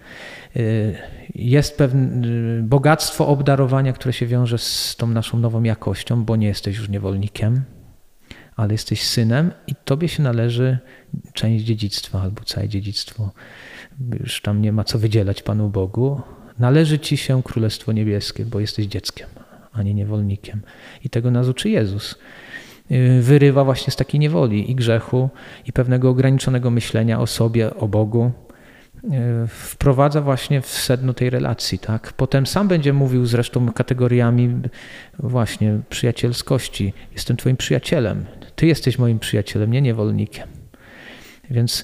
Jest pewne bogactwo obdarowania, które się wiąże z tą naszą nową jakością, bo nie jesteś już niewolnikiem, ale jesteś synem i tobie się należy część dziedzictwa albo całe dziedzictwo. Już tam nie ma co wydzielać Panu Bogu. Należy ci się Królestwo Niebieskie, bo jesteś dzieckiem, a nie niewolnikiem. I tego nas uczy Jezus. Wyrywa właśnie z takiej niewoli i grzechu, i pewnego ograniczonego myślenia o sobie, o Bogu, wprowadza właśnie w sedno tej relacji. Tak? Potem sam będzie mówił zresztą kategoriami właśnie przyjacielskości. Jestem twoim przyjacielem. Ty jesteś moim przyjacielem, nie niewolnikiem. Więc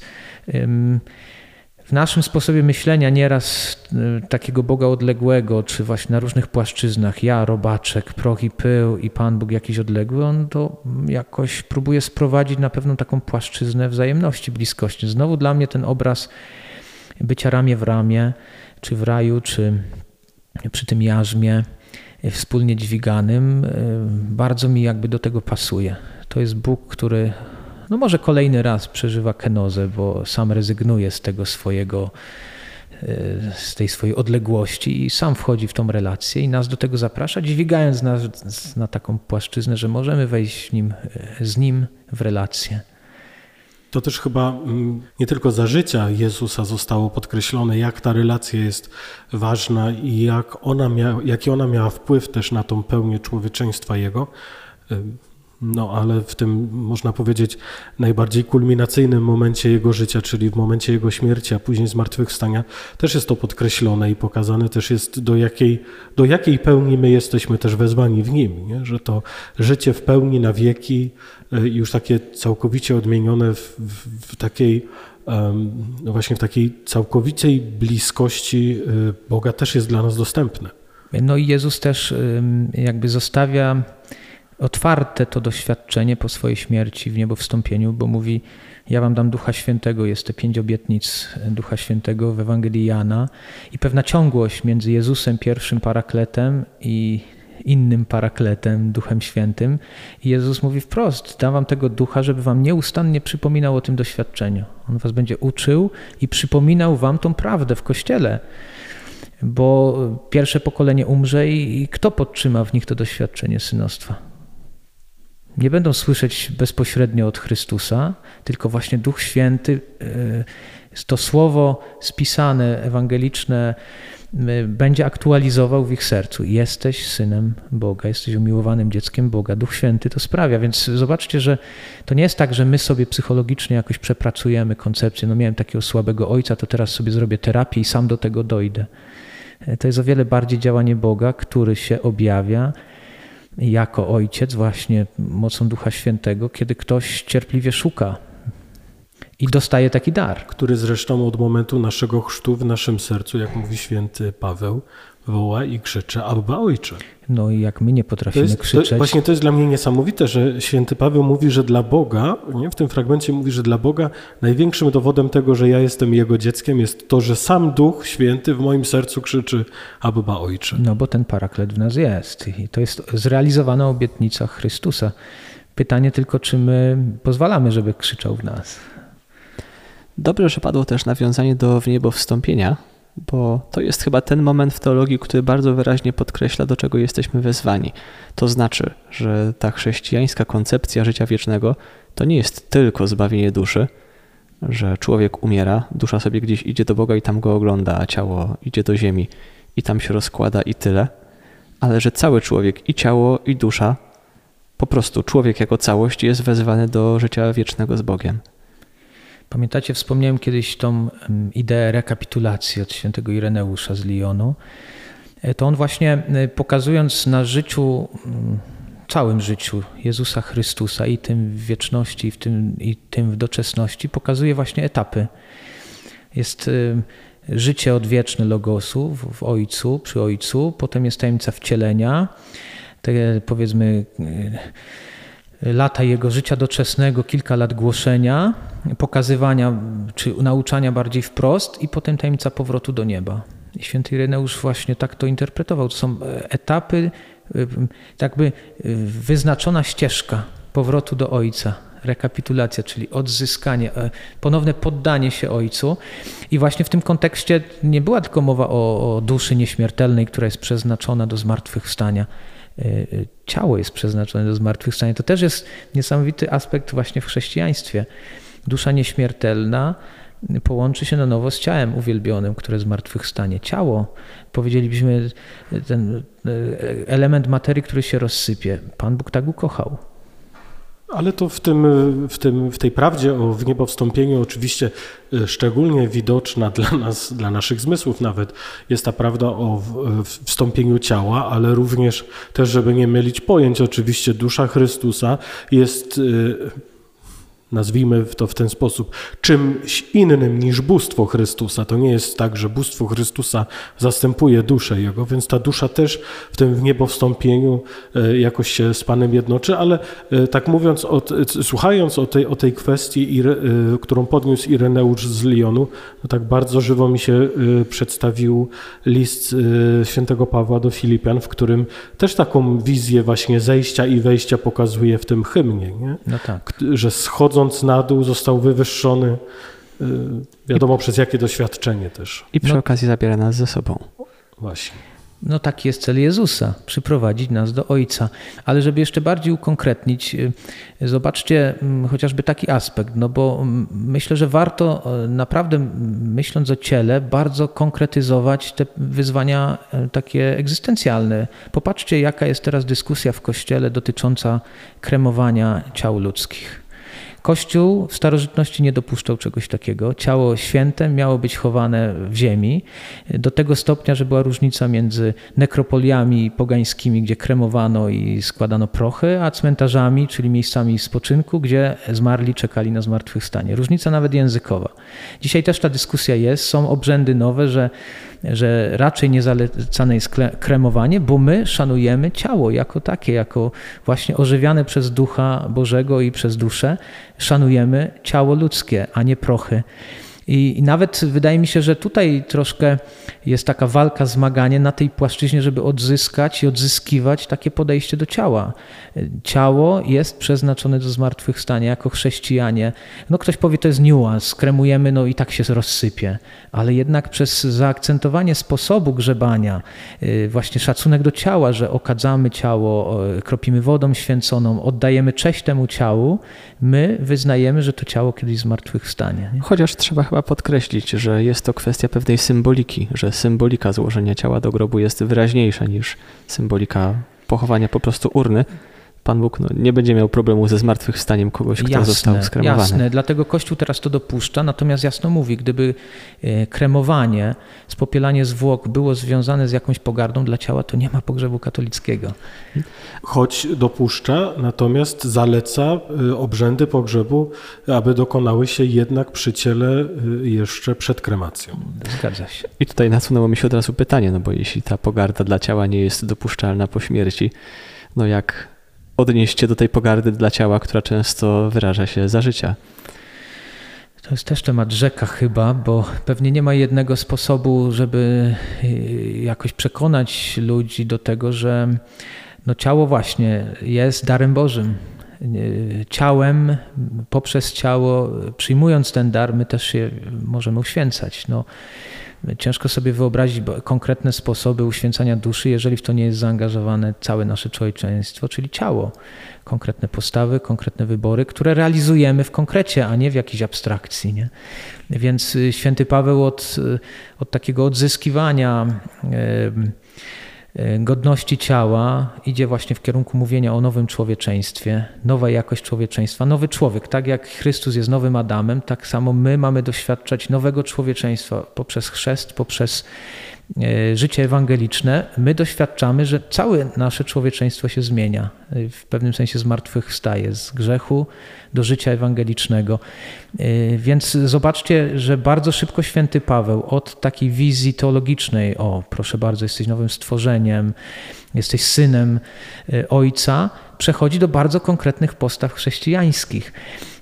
w naszym sposobie myślenia nieraz y, takiego Boga odległego, czy właśnie na różnych płaszczyznach, ja, robaczek, proch i pył i Pan Bóg jakiś odległy, on to jakoś próbuje sprowadzić na pewną taką płaszczyznę wzajemności, bliskości. Znowu dla mnie ten obraz bycia ramię w ramię, czy w raju, czy przy tym jarzmie y, wspólnie dźwiganym, y, bardzo mi jakby do tego pasuje. To jest Bóg, który no może kolejny raz przeżywa kenozę, bo sam rezygnuje z tego swojego, e, z tej swojej odległości i sam wchodzi w tą relację i nas do tego zaprasza, dźwigając nas na taką płaszczyznę, że możemy wejść nim, e, z nim w relację. To też chyba mm, nie tylko za życia Jezusa zostało podkreślone, jak ta relacja jest ważna i jak ona mia, jaki ona miała wpływ też na tą pełnię człowieczeństwa Jego. No, ale w tym, można powiedzieć, najbardziej kulminacyjnym momencie jego życia, czyli w momencie jego śmierci, a później zmartwychwstania, też jest to podkreślone i pokazane też jest, do jakiej, do jakiej pełni my jesteśmy też wezwani w nim, nie? że to życie w pełni na wieki, e, już takie całkowicie odmienione w, w, w takiej, no właśnie w takiej całkowitej bliskości e, Boga też jest dla nas dostępne. No i Jezus też jakby zostawia otwarte to doświadczenie po swojej śmierci w niebo wstąpieniu, bo mówi: Ja wam dam Ducha Świętego, jest te pięć obietnic Ducha Świętego w Ewangelii Jana i pewna ciągłość między Jezusem, pierwszym parakletem i innym parakletem, Duchem Świętym. I Jezus mówi wprost: Dam wam tego ducha, żeby wam nieustannie przypominał o tym doświadczeniu. On was będzie uczył i przypominał wam tą prawdę w kościele. Bo pierwsze pokolenie umrze i kto podtrzyma w nich to doświadczenie synostwa? Nie będą słyszeć bezpośrednio od Chrystusa, tylko właśnie Duch Święty, e, to słowo spisane, ewangeliczne, e, będzie aktualizował w ich sercu. Jesteś synem Boga, jesteś umiłowanym dzieckiem Boga. Duch Święty to sprawia. Więc zobaczcie, że to nie jest tak, że my sobie psychologicznie jakoś przepracujemy koncepcję. No miałem takiego słabego ojca, to teraz sobie zrobię terapię i sam do tego dojdę. E, to jest o wiele bardziej działanie Boga, który się objawia jako ojciec, właśnie mocą Ducha Świętego, kiedy ktoś cierpliwie szuka I dostaje taki dar. Który zresztą od momentu naszego chrztu w naszym sercu, jak mówi święty Paweł, woła i krzycze Abba Ojcze. No i jak my nie To potrafimy jest, krzyczeć. to, właśnie to jest dla mnie niesamowite, że święty Paweł mówi, że dla Boga, nie? w tym fragmencie mówi, że dla Boga największym dowodem tego, że ja jestem Jego dzieckiem jest to, że sam Duch Święty w moim sercu krzyczy Abba Ojcze. No bo ten paraklet w nas jest i to jest zrealizowana obietnica Chrystusa. Pytanie tylko, czy my pozwalamy, żeby krzyczał w nas. Dobrze, że padło też nawiązanie do w niebo wstąpienia, bo to jest chyba ten moment w teologii, który bardzo wyraźnie podkreśla, do czego jesteśmy wezwani. To znaczy, że ta chrześcijańska koncepcja życia wiecznego to nie jest tylko zbawienie duszy, że człowiek umiera, dusza sobie gdzieś idzie do Boga i tam go ogląda, a ciało idzie do ziemi i tam się rozkłada i tyle, ale że cały człowiek, i ciało, i dusza, po prostu człowiek jako całość jest wezwany do życia wiecznego z Bogiem. Pamiętacie, wspomniałem kiedyś tą ideę rekapitulacji od świętego Ireneusza z Lyonu. E, to on właśnie e, pokazując na życiu, całym życiu Jezusa Chrystusa i tym w wieczności, i, w tym, i tym w doczesności, pokazuje właśnie etapy. Jest życie odwieczne Logosu w Ojcu, przy Ojcu, potem jest tajemnica wcielenia, te powiedzmy lata jego życia doczesnego, kilka lat głoszenia, pokazywania czy nauczania bardziej wprost i potem tajemnica powrotu do nieba. I święty Ireneusz właśnie tak to interpretował. To są etapy, jakby wyznaczona ścieżka powrotu do Ojca. Rekapitulacja, czyli odzyskanie, ponowne poddanie się Ojcu. I właśnie w tym kontekście nie była tylko mowa o, o duszy nieśmiertelnej, która jest przeznaczona do zmartwychwstania ciało jest przeznaczone do zmartwychwstania. To też jest niesamowity aspekt właśnie w chrześcijaństwie. Dusza nieśmiertelna połączy się na nowo z ciałem uwielbionym, które zmartwychwstanie. Ciało, powiedzielibyśmy, ten element materii, który się rozsypie. Pan Bóg tak ukochał. Ale to w, tym, w, tym, w tej prawdzie o wniebowstąpieniu oczywiście szczególnie widoczna dla nas, dla naszych zmysłów nawet, jest ta prawda o wstąpieniu ciała, ale również też, żeby nie mylić pojęć, oczywiście dusza Chrystusa jest nazwijmy to w ten sposób, czymś innym niż bóstwo Chrystusa. To nie jest tak, że bóstwo Chrystusa zastępuje duszę Jego, więc ta dusza też w tym w niebo wstąpieniu e, jakoś się z Panem jednoczy, ale e, tak mówiąc, o, słuchając o tej, o tej kwestii, e, którą podniósł Ireneusz z Lyonu, no tak bardzo żywo mi się przedstawił list świętego Pawła do Filipian, w którym też taką wizję właśnie zejścia i wejścia pokazuje w tym hymnie, nie? No tak. że schodzą schodząc na dół został wywyższony, y, wiadomo I, przez jakie doświadczenie też. I przy no, okazji zabiera nas ze sobą. Właśnie. No taki jest cel Jezusa, przyprowadzić nas do Ojca. Ale żeby jeszcze bardziej ukonkretnić, y, zobaczcie mm, chociażby taki aspekt, no bo mm, myślę, że warto y, naprawdę myśląc o ciele, bardzo konkretyzować te wyzwania takie egzystencjalne. Popatrzcie, jaka jest teraz dyskusja w Kościele dotycząca kremowania ciał ludzkich. Kościół w starożytności nie dopuszczał czegoś takiego. Ciało święte miało być chowane w ziemi do tego stopnia, że była różnica między nekropoliami pogańskimi, gdzie kremowano i składano prochy, a cmentarzami, czyli miejscami spoczynku, gdzie zmarli czekali na zmartwychwstanie. Różnica nawet językowa. Dzisiaj też ta dyskusja jest. Są obrzędy nowe, że że raczej nie zalecane jest kremowanie, bo my szanujemy ciało jako takie, jako właśnie ożywiane przez Ducha Bożego i przez duszę. Szanujemy ciało ludzkie, a nie prochy. I, I, nawet wydaje mi się, że tutaj troszkę jest taka walka, zmaganie na tej płaszczyźnie, żeby odzyskać i odzyskiwać takie podejście do ciała. Ciało jest przeznaczone do zmartwychwstania jako chrześcijanie. No ktoś powie, to jest niuans, kremujemy, no i tak się rozsypie. Ale jednak przez zaakcentowanie sposobu grzebania, y, właśnie szacunek do ciała, że okadzamy ciało, kropimy wodą święconą, oddajemy cześć temu ciału, my wyznajemy, że to ciało kiedyś zmartwychwstanie. Nie? Chociaż trzeba chyba podkreślić, że jest to kwestia pewnej symboliki, że symbolika złożenia ciała do grobu jest wyraźniejsza niż symbolika pochowania po prostu urny. Pan Bóg no, nie będzie miał problemu ze zmartwychwstaniem kogoś, kto jasne, został skremowany. Jasne, dlatego Kościół teraz to dopuszcza, natomiast jasno mówi, gdyby e, kremowanie, spopielanie zwłok było związane z jakąś pogardą dla ciała, to nie ma pogrzebu katolickiego. Choć dopuszcza, natomiast zaleca y, obrzędy pogrzebu, aby dokonały się jednak przy ciele y, jeszcze przed kremacją. Zgadza się. I tutaj nasunęło mi się od razu pytanie, no bo jeśli ta pogarda dla ciała nie jest dopuszczalna po śmierci, no jak odnieść się do tej pogardy dla ciała, która często wyraża się za życia? To jest też temat rzeka chyba, bo pewnie nie ma jednego sposobu, żeby y, jakoś przekonać ludzi do tego, że no ciało właśnie jest darem Bożym. Y, ciałem, poprzez ciało, przyjmując ten dar, my też się możemy uświęcać. No, ciężko sobie wyobrazić konkretne sposoby uświęcania duszy, jeżeli w to nie jest zaangażowane całe nasze człowieczeństwo, czyli ciało. Konkretne postawy, konkretne wybory, które realizujemy w konkrecie, a nie w jakiejś abstrakcji. Nie? Więc y, święty Paweł od, od takiego odzyskiwania. Yy, godności ciała idzie właśnie w kierunku mówienia o nowym człowieczeństwie, nowa jakość człowieczeństwa, nowy człowiek. Tak jak Chrystus jest nowym Adamem, tak samo my mamy doświadczać nowego człowieczeństwa poprzez chrzest, poprzez E, życie ewangeliczne, my doświadczamy, że całe nasze człowieczeństwo się zmienia. E, w pewnym sensie zmartwychwstaje z grzechu do życia ewangelicznego. E, więc zobaczcie, że bardzo szybko święty Paweł od takiej wizji teologicznej, o proszę bardzo, jesteś nowym stworzeniem, jesteś synem Ojca, przechodzi do bardzo konkretnych postaw chrześcijańskich.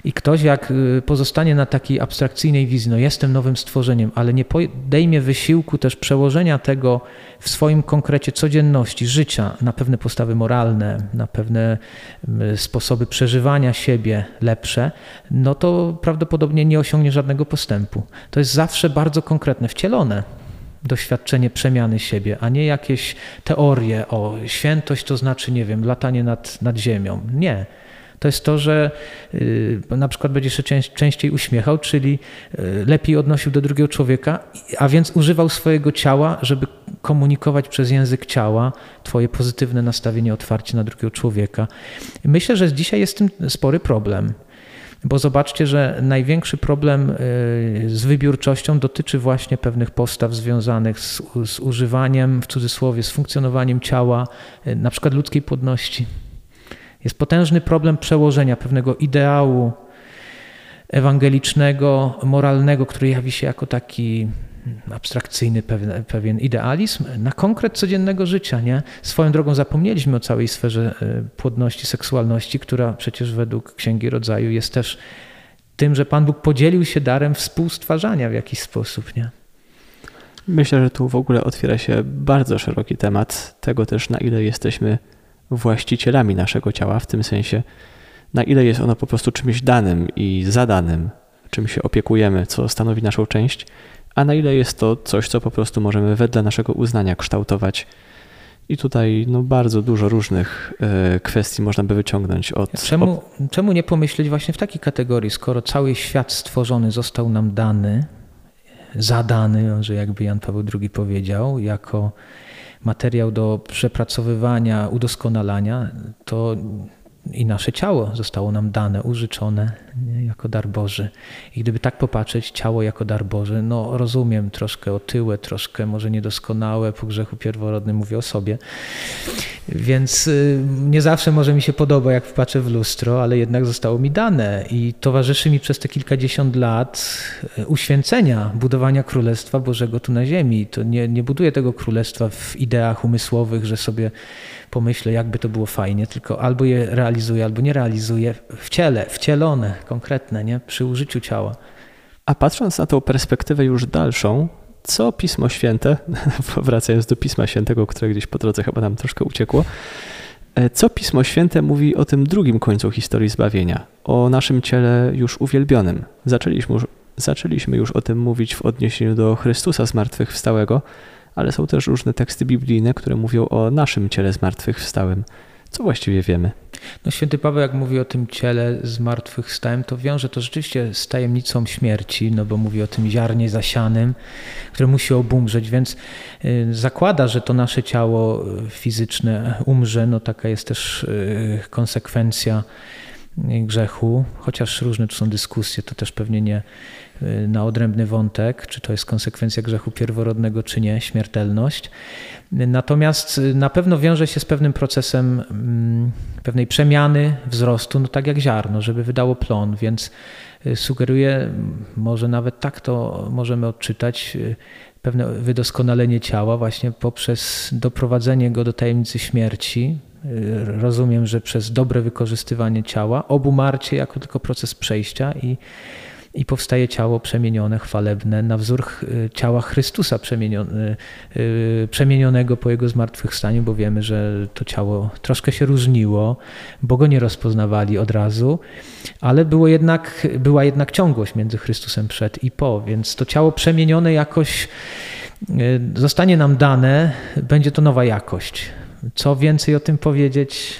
I ktoś jak y, pozostanie na takiej abstrakcyjnej wizji, no jestem nowym stworzeniem, ale nie podejmie wysiłku też przełożenia tego w swoim konkrecie codzienności, życia na pewne postawy moralne, na pewne y, sposoby przeżywania siebie lepsze, no to prawdopodobnie nie osiągnie żadnego postępu. To jest zawsze bardzo konkretne, wcielone doświadczenie przemiany siebie, a nie jakieś teorie o świętość to znaczy, nie wiem, latanie nad, nad ziemią. Nie to jest to, że y, na przykład będziesz się częściej uśmiechał, czyli y, lepiej odnosił do drugiego człowieka, a więc używał swojego ciała, żeby komunikować przez język ciała Twoje pozytywne nastawienie, otwarcie na drugiego człowieka. Myślę, że dzisiaj jest tym spory problem. Bo zobaczcie, że największy problem y, z wybiórczością dotyczy właśnie pewnych postaw związanych z, z używaniem, w cudzysłowie, z funkcjonowaniem ciała, na przykład ludzkiej płodności. Jest potężny problem przełożenia pewnego ideału ewangelicznego, moralnego, który jawi się jako taki abstrakcyjny pewien, pewien idealizm, na konkret codziennego życia. Nie? Swoją drogą zapomnieliśmy o całej sferze e, płodności, seksualności, która przecież według Księgi Rodzaju jest też tym, że Pan Bóg podzielił się darem współstwarzania w jakiś sposób. Nie? Myślę, że tu w ogóle otwiera się bardzo szeroki temat tego też, na ile jesteśmy właścicielami naszego ciała, w tym sensie, na ile jest ono po prostu czymś danym i zadanym, czym się opiekujemy, co stanowi naszą część, a na ile jest to coś, co po prostu możemy wedle naszego uznania kształtować. I tutaj no, bardzo dużo różnych y, kwestii można by wyciągnąć od. Czemu, czemu nie pomyśleć właśnie w takiej kategorii, skoro cały świat stworzony został nam dany, zadany, że jakby Jan Paweł II powiedział, jako materiał do przepracowywania, udoskonalania, to i nasze ciało zostało nam dane, użyczone jako dar Boży. I gdyby tak popatrzeć, ciało jako dar Boży, no rozumiem, troszkę otyłe, troszkę może niedoskonałe, po grzechu pierworodnym mówię o sobie. Więc y, nie zawsze może mi się podoba, jak patrzę w lustro, ale jednak zostało mi dane i towarzyszy mi przez te kilkadziesiąt lat y, uświęcenia, budowania Królestwa Bożego tu na ziemi. To nie, nie buduję tego Królestwa w ideach umysłowych, że sobie pomyślę, jakby to było fajnie, tylko albo je realizuję, albo nie realizuję w ciele, wcielone, konkretne, nie? przy użyciu ciała. A patrząc na tą perspektywę już dalszą, co Pismo Święte, wracając do Pisma Świętego, które gdzieś po drodze chyba nam troszkę uciekło, e, co Pismo Święte mówi o tym drugim końcu historii zbawienia, o naszym ciele już uwielbionym. Zaczęliśmy już, zaczęliśmy już o tym mówić w odniesieniu do Chrystusa zmartwychwstałego, ale są też różne teksty biblijne, które mówią o naszym ciele zmartwychwstałym. Co właściwie wiemy? No, święty Paweł, jak mówi o tym ciele zmartwychwstałym, to wiąże to rzeczywiście z tajemnicą śmierci, no bo mówi o tym ziarnie zasianym, które musi obumrzeć, więc y, zakłada, że to nasze ciało fizyczne umrze. No taka jest też y, konsekwencja grzechu, chociaż różne tu są dyskusje, to też pewnie nie y, na odrębny wątek, czy to jest konsekwencja grzechu pierworodnego, czy nie, śmiertelność. Natomiast y, na pewno wiąże się z pewnym procesem mm, pewnej przemiany, wzrostu, no tak jak ziarno, żeby wydało plon, więc y, sugeruje, może nawet tak to możemy odczytać, pewne wydoskonalenie ciała właśnie poprzez doprowadzenie go do tajemnicy śmierci, rozumiem, że przez dobre wykorzystywanie ciała, obumarcie jako tylko proces przejścia i, i powstaje ciało przemienione, chwalebne, na wzór ciała Chrystusa y, przemienionego po Jego zmartwychwstaniu, bo wiemy, że to ciało troszkę się różniło, bo go nie rozpoznawali od razu, ale było jednak, była jednak ciągłość między Chrystusem przed i po, więc to ciało przemienione jakoś y, zostanie nam dane, będzie to nowa jakość. Co więcej o tym powiedzieć?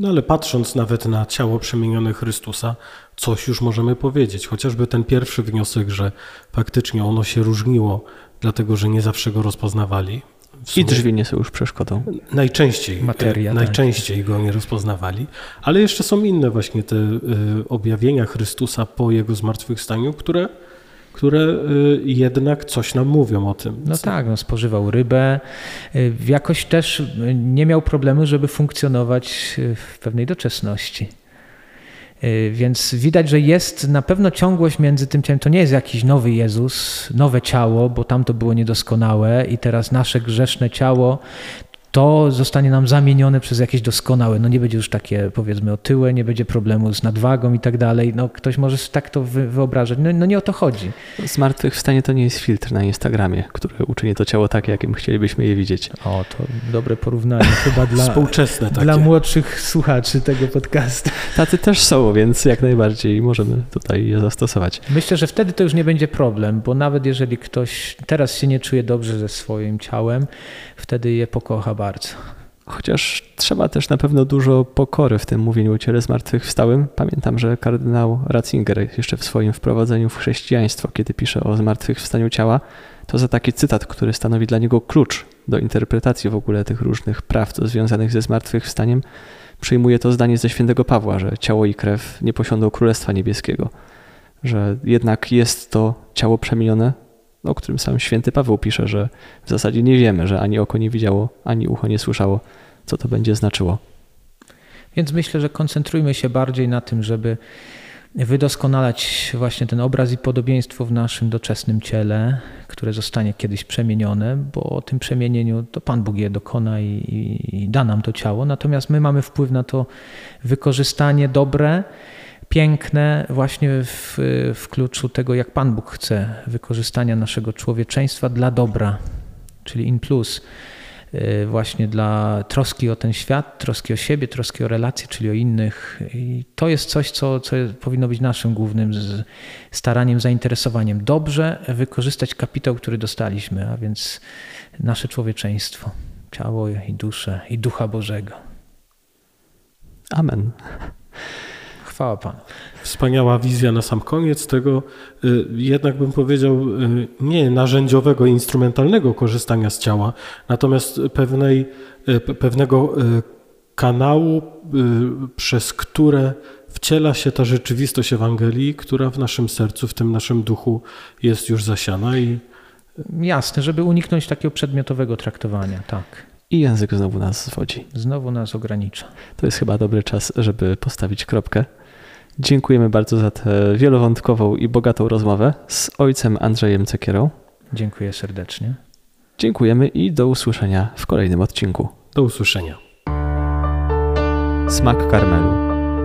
No ale patrząc nawet na ciało przemienione Chrystusa, coś już możemy powiedzieć. Chociażby ten pierwszy wniosek, że faktycznie ono się różniło, dlatego że nie zawsze go rozpoznawali. I drzwi nie są już przeszkodą. Najczęściej, Materia, tak. najczęściej tak. go nie rozpoznawali, ale jeszcze są inne właśnie te y, objawienia Chrystusa po jego zmartwychwstaniu, które które y, jednak coś nam mówią o tym. No tak, no, spożywał rybę. Y, jakoś też nie miał problemu, żeby funkcjonować y, w pewnej doczesności. Więc widać, że jest na pewno ciągłość między tym ciałem. To nie jest jakiś nowy Jezus, nowe ciało, bo tam to było niedoskonałe i teraz nasze grzeszne ciało to zostanie nam zamienione przez jakieś doskonałe. No nie będzie już takie powiedzmy otyłe, nie będzie problemu z nadwagą i tak dalej. No ktoś może tak to wyobrażać. No, no nie o to chodzi. Zmartwychwstanie to nie jest filtr na Instagramie, który uczyni to ciało takie, jakim chcielibyśmy je widzieć. O, to dobre porównanie chyba dla, Współczesne takie. dla młodszych słuchaczy tego podcastu. Tacy też są, więc jak najbardziej możemy tutaj je zastosować. Myślę, że wtedy to już nie będzie problem, bo nawet jeżeli ktoś teraz się nie czuje dobrze ze swoim ciałem, wtedy je pokocha bardzo. Chociaż trzeba też na pewno dużo pokory w tym mówieniu o ciele zmartwychwstałym. Pamiętam, że kardynał Ratzinger jeszcze w swoim wprowadzeniu w chrześcijaństwo, kiedy pisze o zmartwychwstaniu ciała, to za taki cytat, który stanowi dla niego klucz do interpretacji w ogóle tych różnych praw związanych ze zmartwychwstaniem, przyjmuje to zdanie ze świętego Pawła, że ciało i krew nie posiądą Królestwa Niebieskiego, że jednak jest to ciało przemienione, o którym sam święty Paweł pisze, że w zasadzie nie wiemy, że ani oko nie widziało, ani ucho nie słyszało, co to będzie znaczyło. Więc myślę, że koncentrujmy się bardziej na tym, żeby wydoskonalać właśnie ten obraz i podobieństwo w naszym doczesnym ciele, które zostanie kiedyś przemienione, bo o tym przemienieniu to Pan Bóg je dokona i, i da nam to ciało. Natomiast my mamy wpływ na to wykorzystanie dobre piękne właśnie w, w kluczu tego, jak Pan Bóg chce wykorzystania naszego człowieczeństwa dla dobra, czyli in plus y, właśnie dla troski o ten świat, troski o siebie, troski o relacje, czyli o innych. I to jest coś, co, co powinno być naszym głównym staraniem, zainteresowaniem. Dobrze wykorzystać kapitał, który dostaliśmy, a więc nasze człowieczeństwo, ciało i duszę i ducha Bożego. Amen. Chwała Panu. Wspaniała wizja na sam koniec tego, y, jednak bym powiedział, y, nie narzędziowego, instrumentalnego korzystania z ciała, natomiast pewnej, y, pewnego kanału, przez które wciela się ta rzeczywistość Ewangelii, która w naszym sercu, w tym naszym duchu jest już zasiana i Jasne, żeby uniknąć takiego przedmiotowego traktowania, tak. I język znowu nas zwodzi. Znowu nas ogranicza. To jest chyba dobry czas, żeby postawić kropkę. Dziękujemy bardzo za tę wielowątkową i bogatą rozmowę z ojcem Andrzejem Cekierą. Dziękuję serdecznie. Dziękujemy i do usłyszenia w kolejnym odcinku. Do usłyszenia. Smak Karmelu.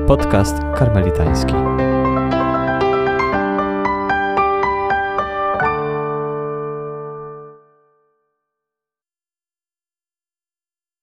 Podcast karmelitański.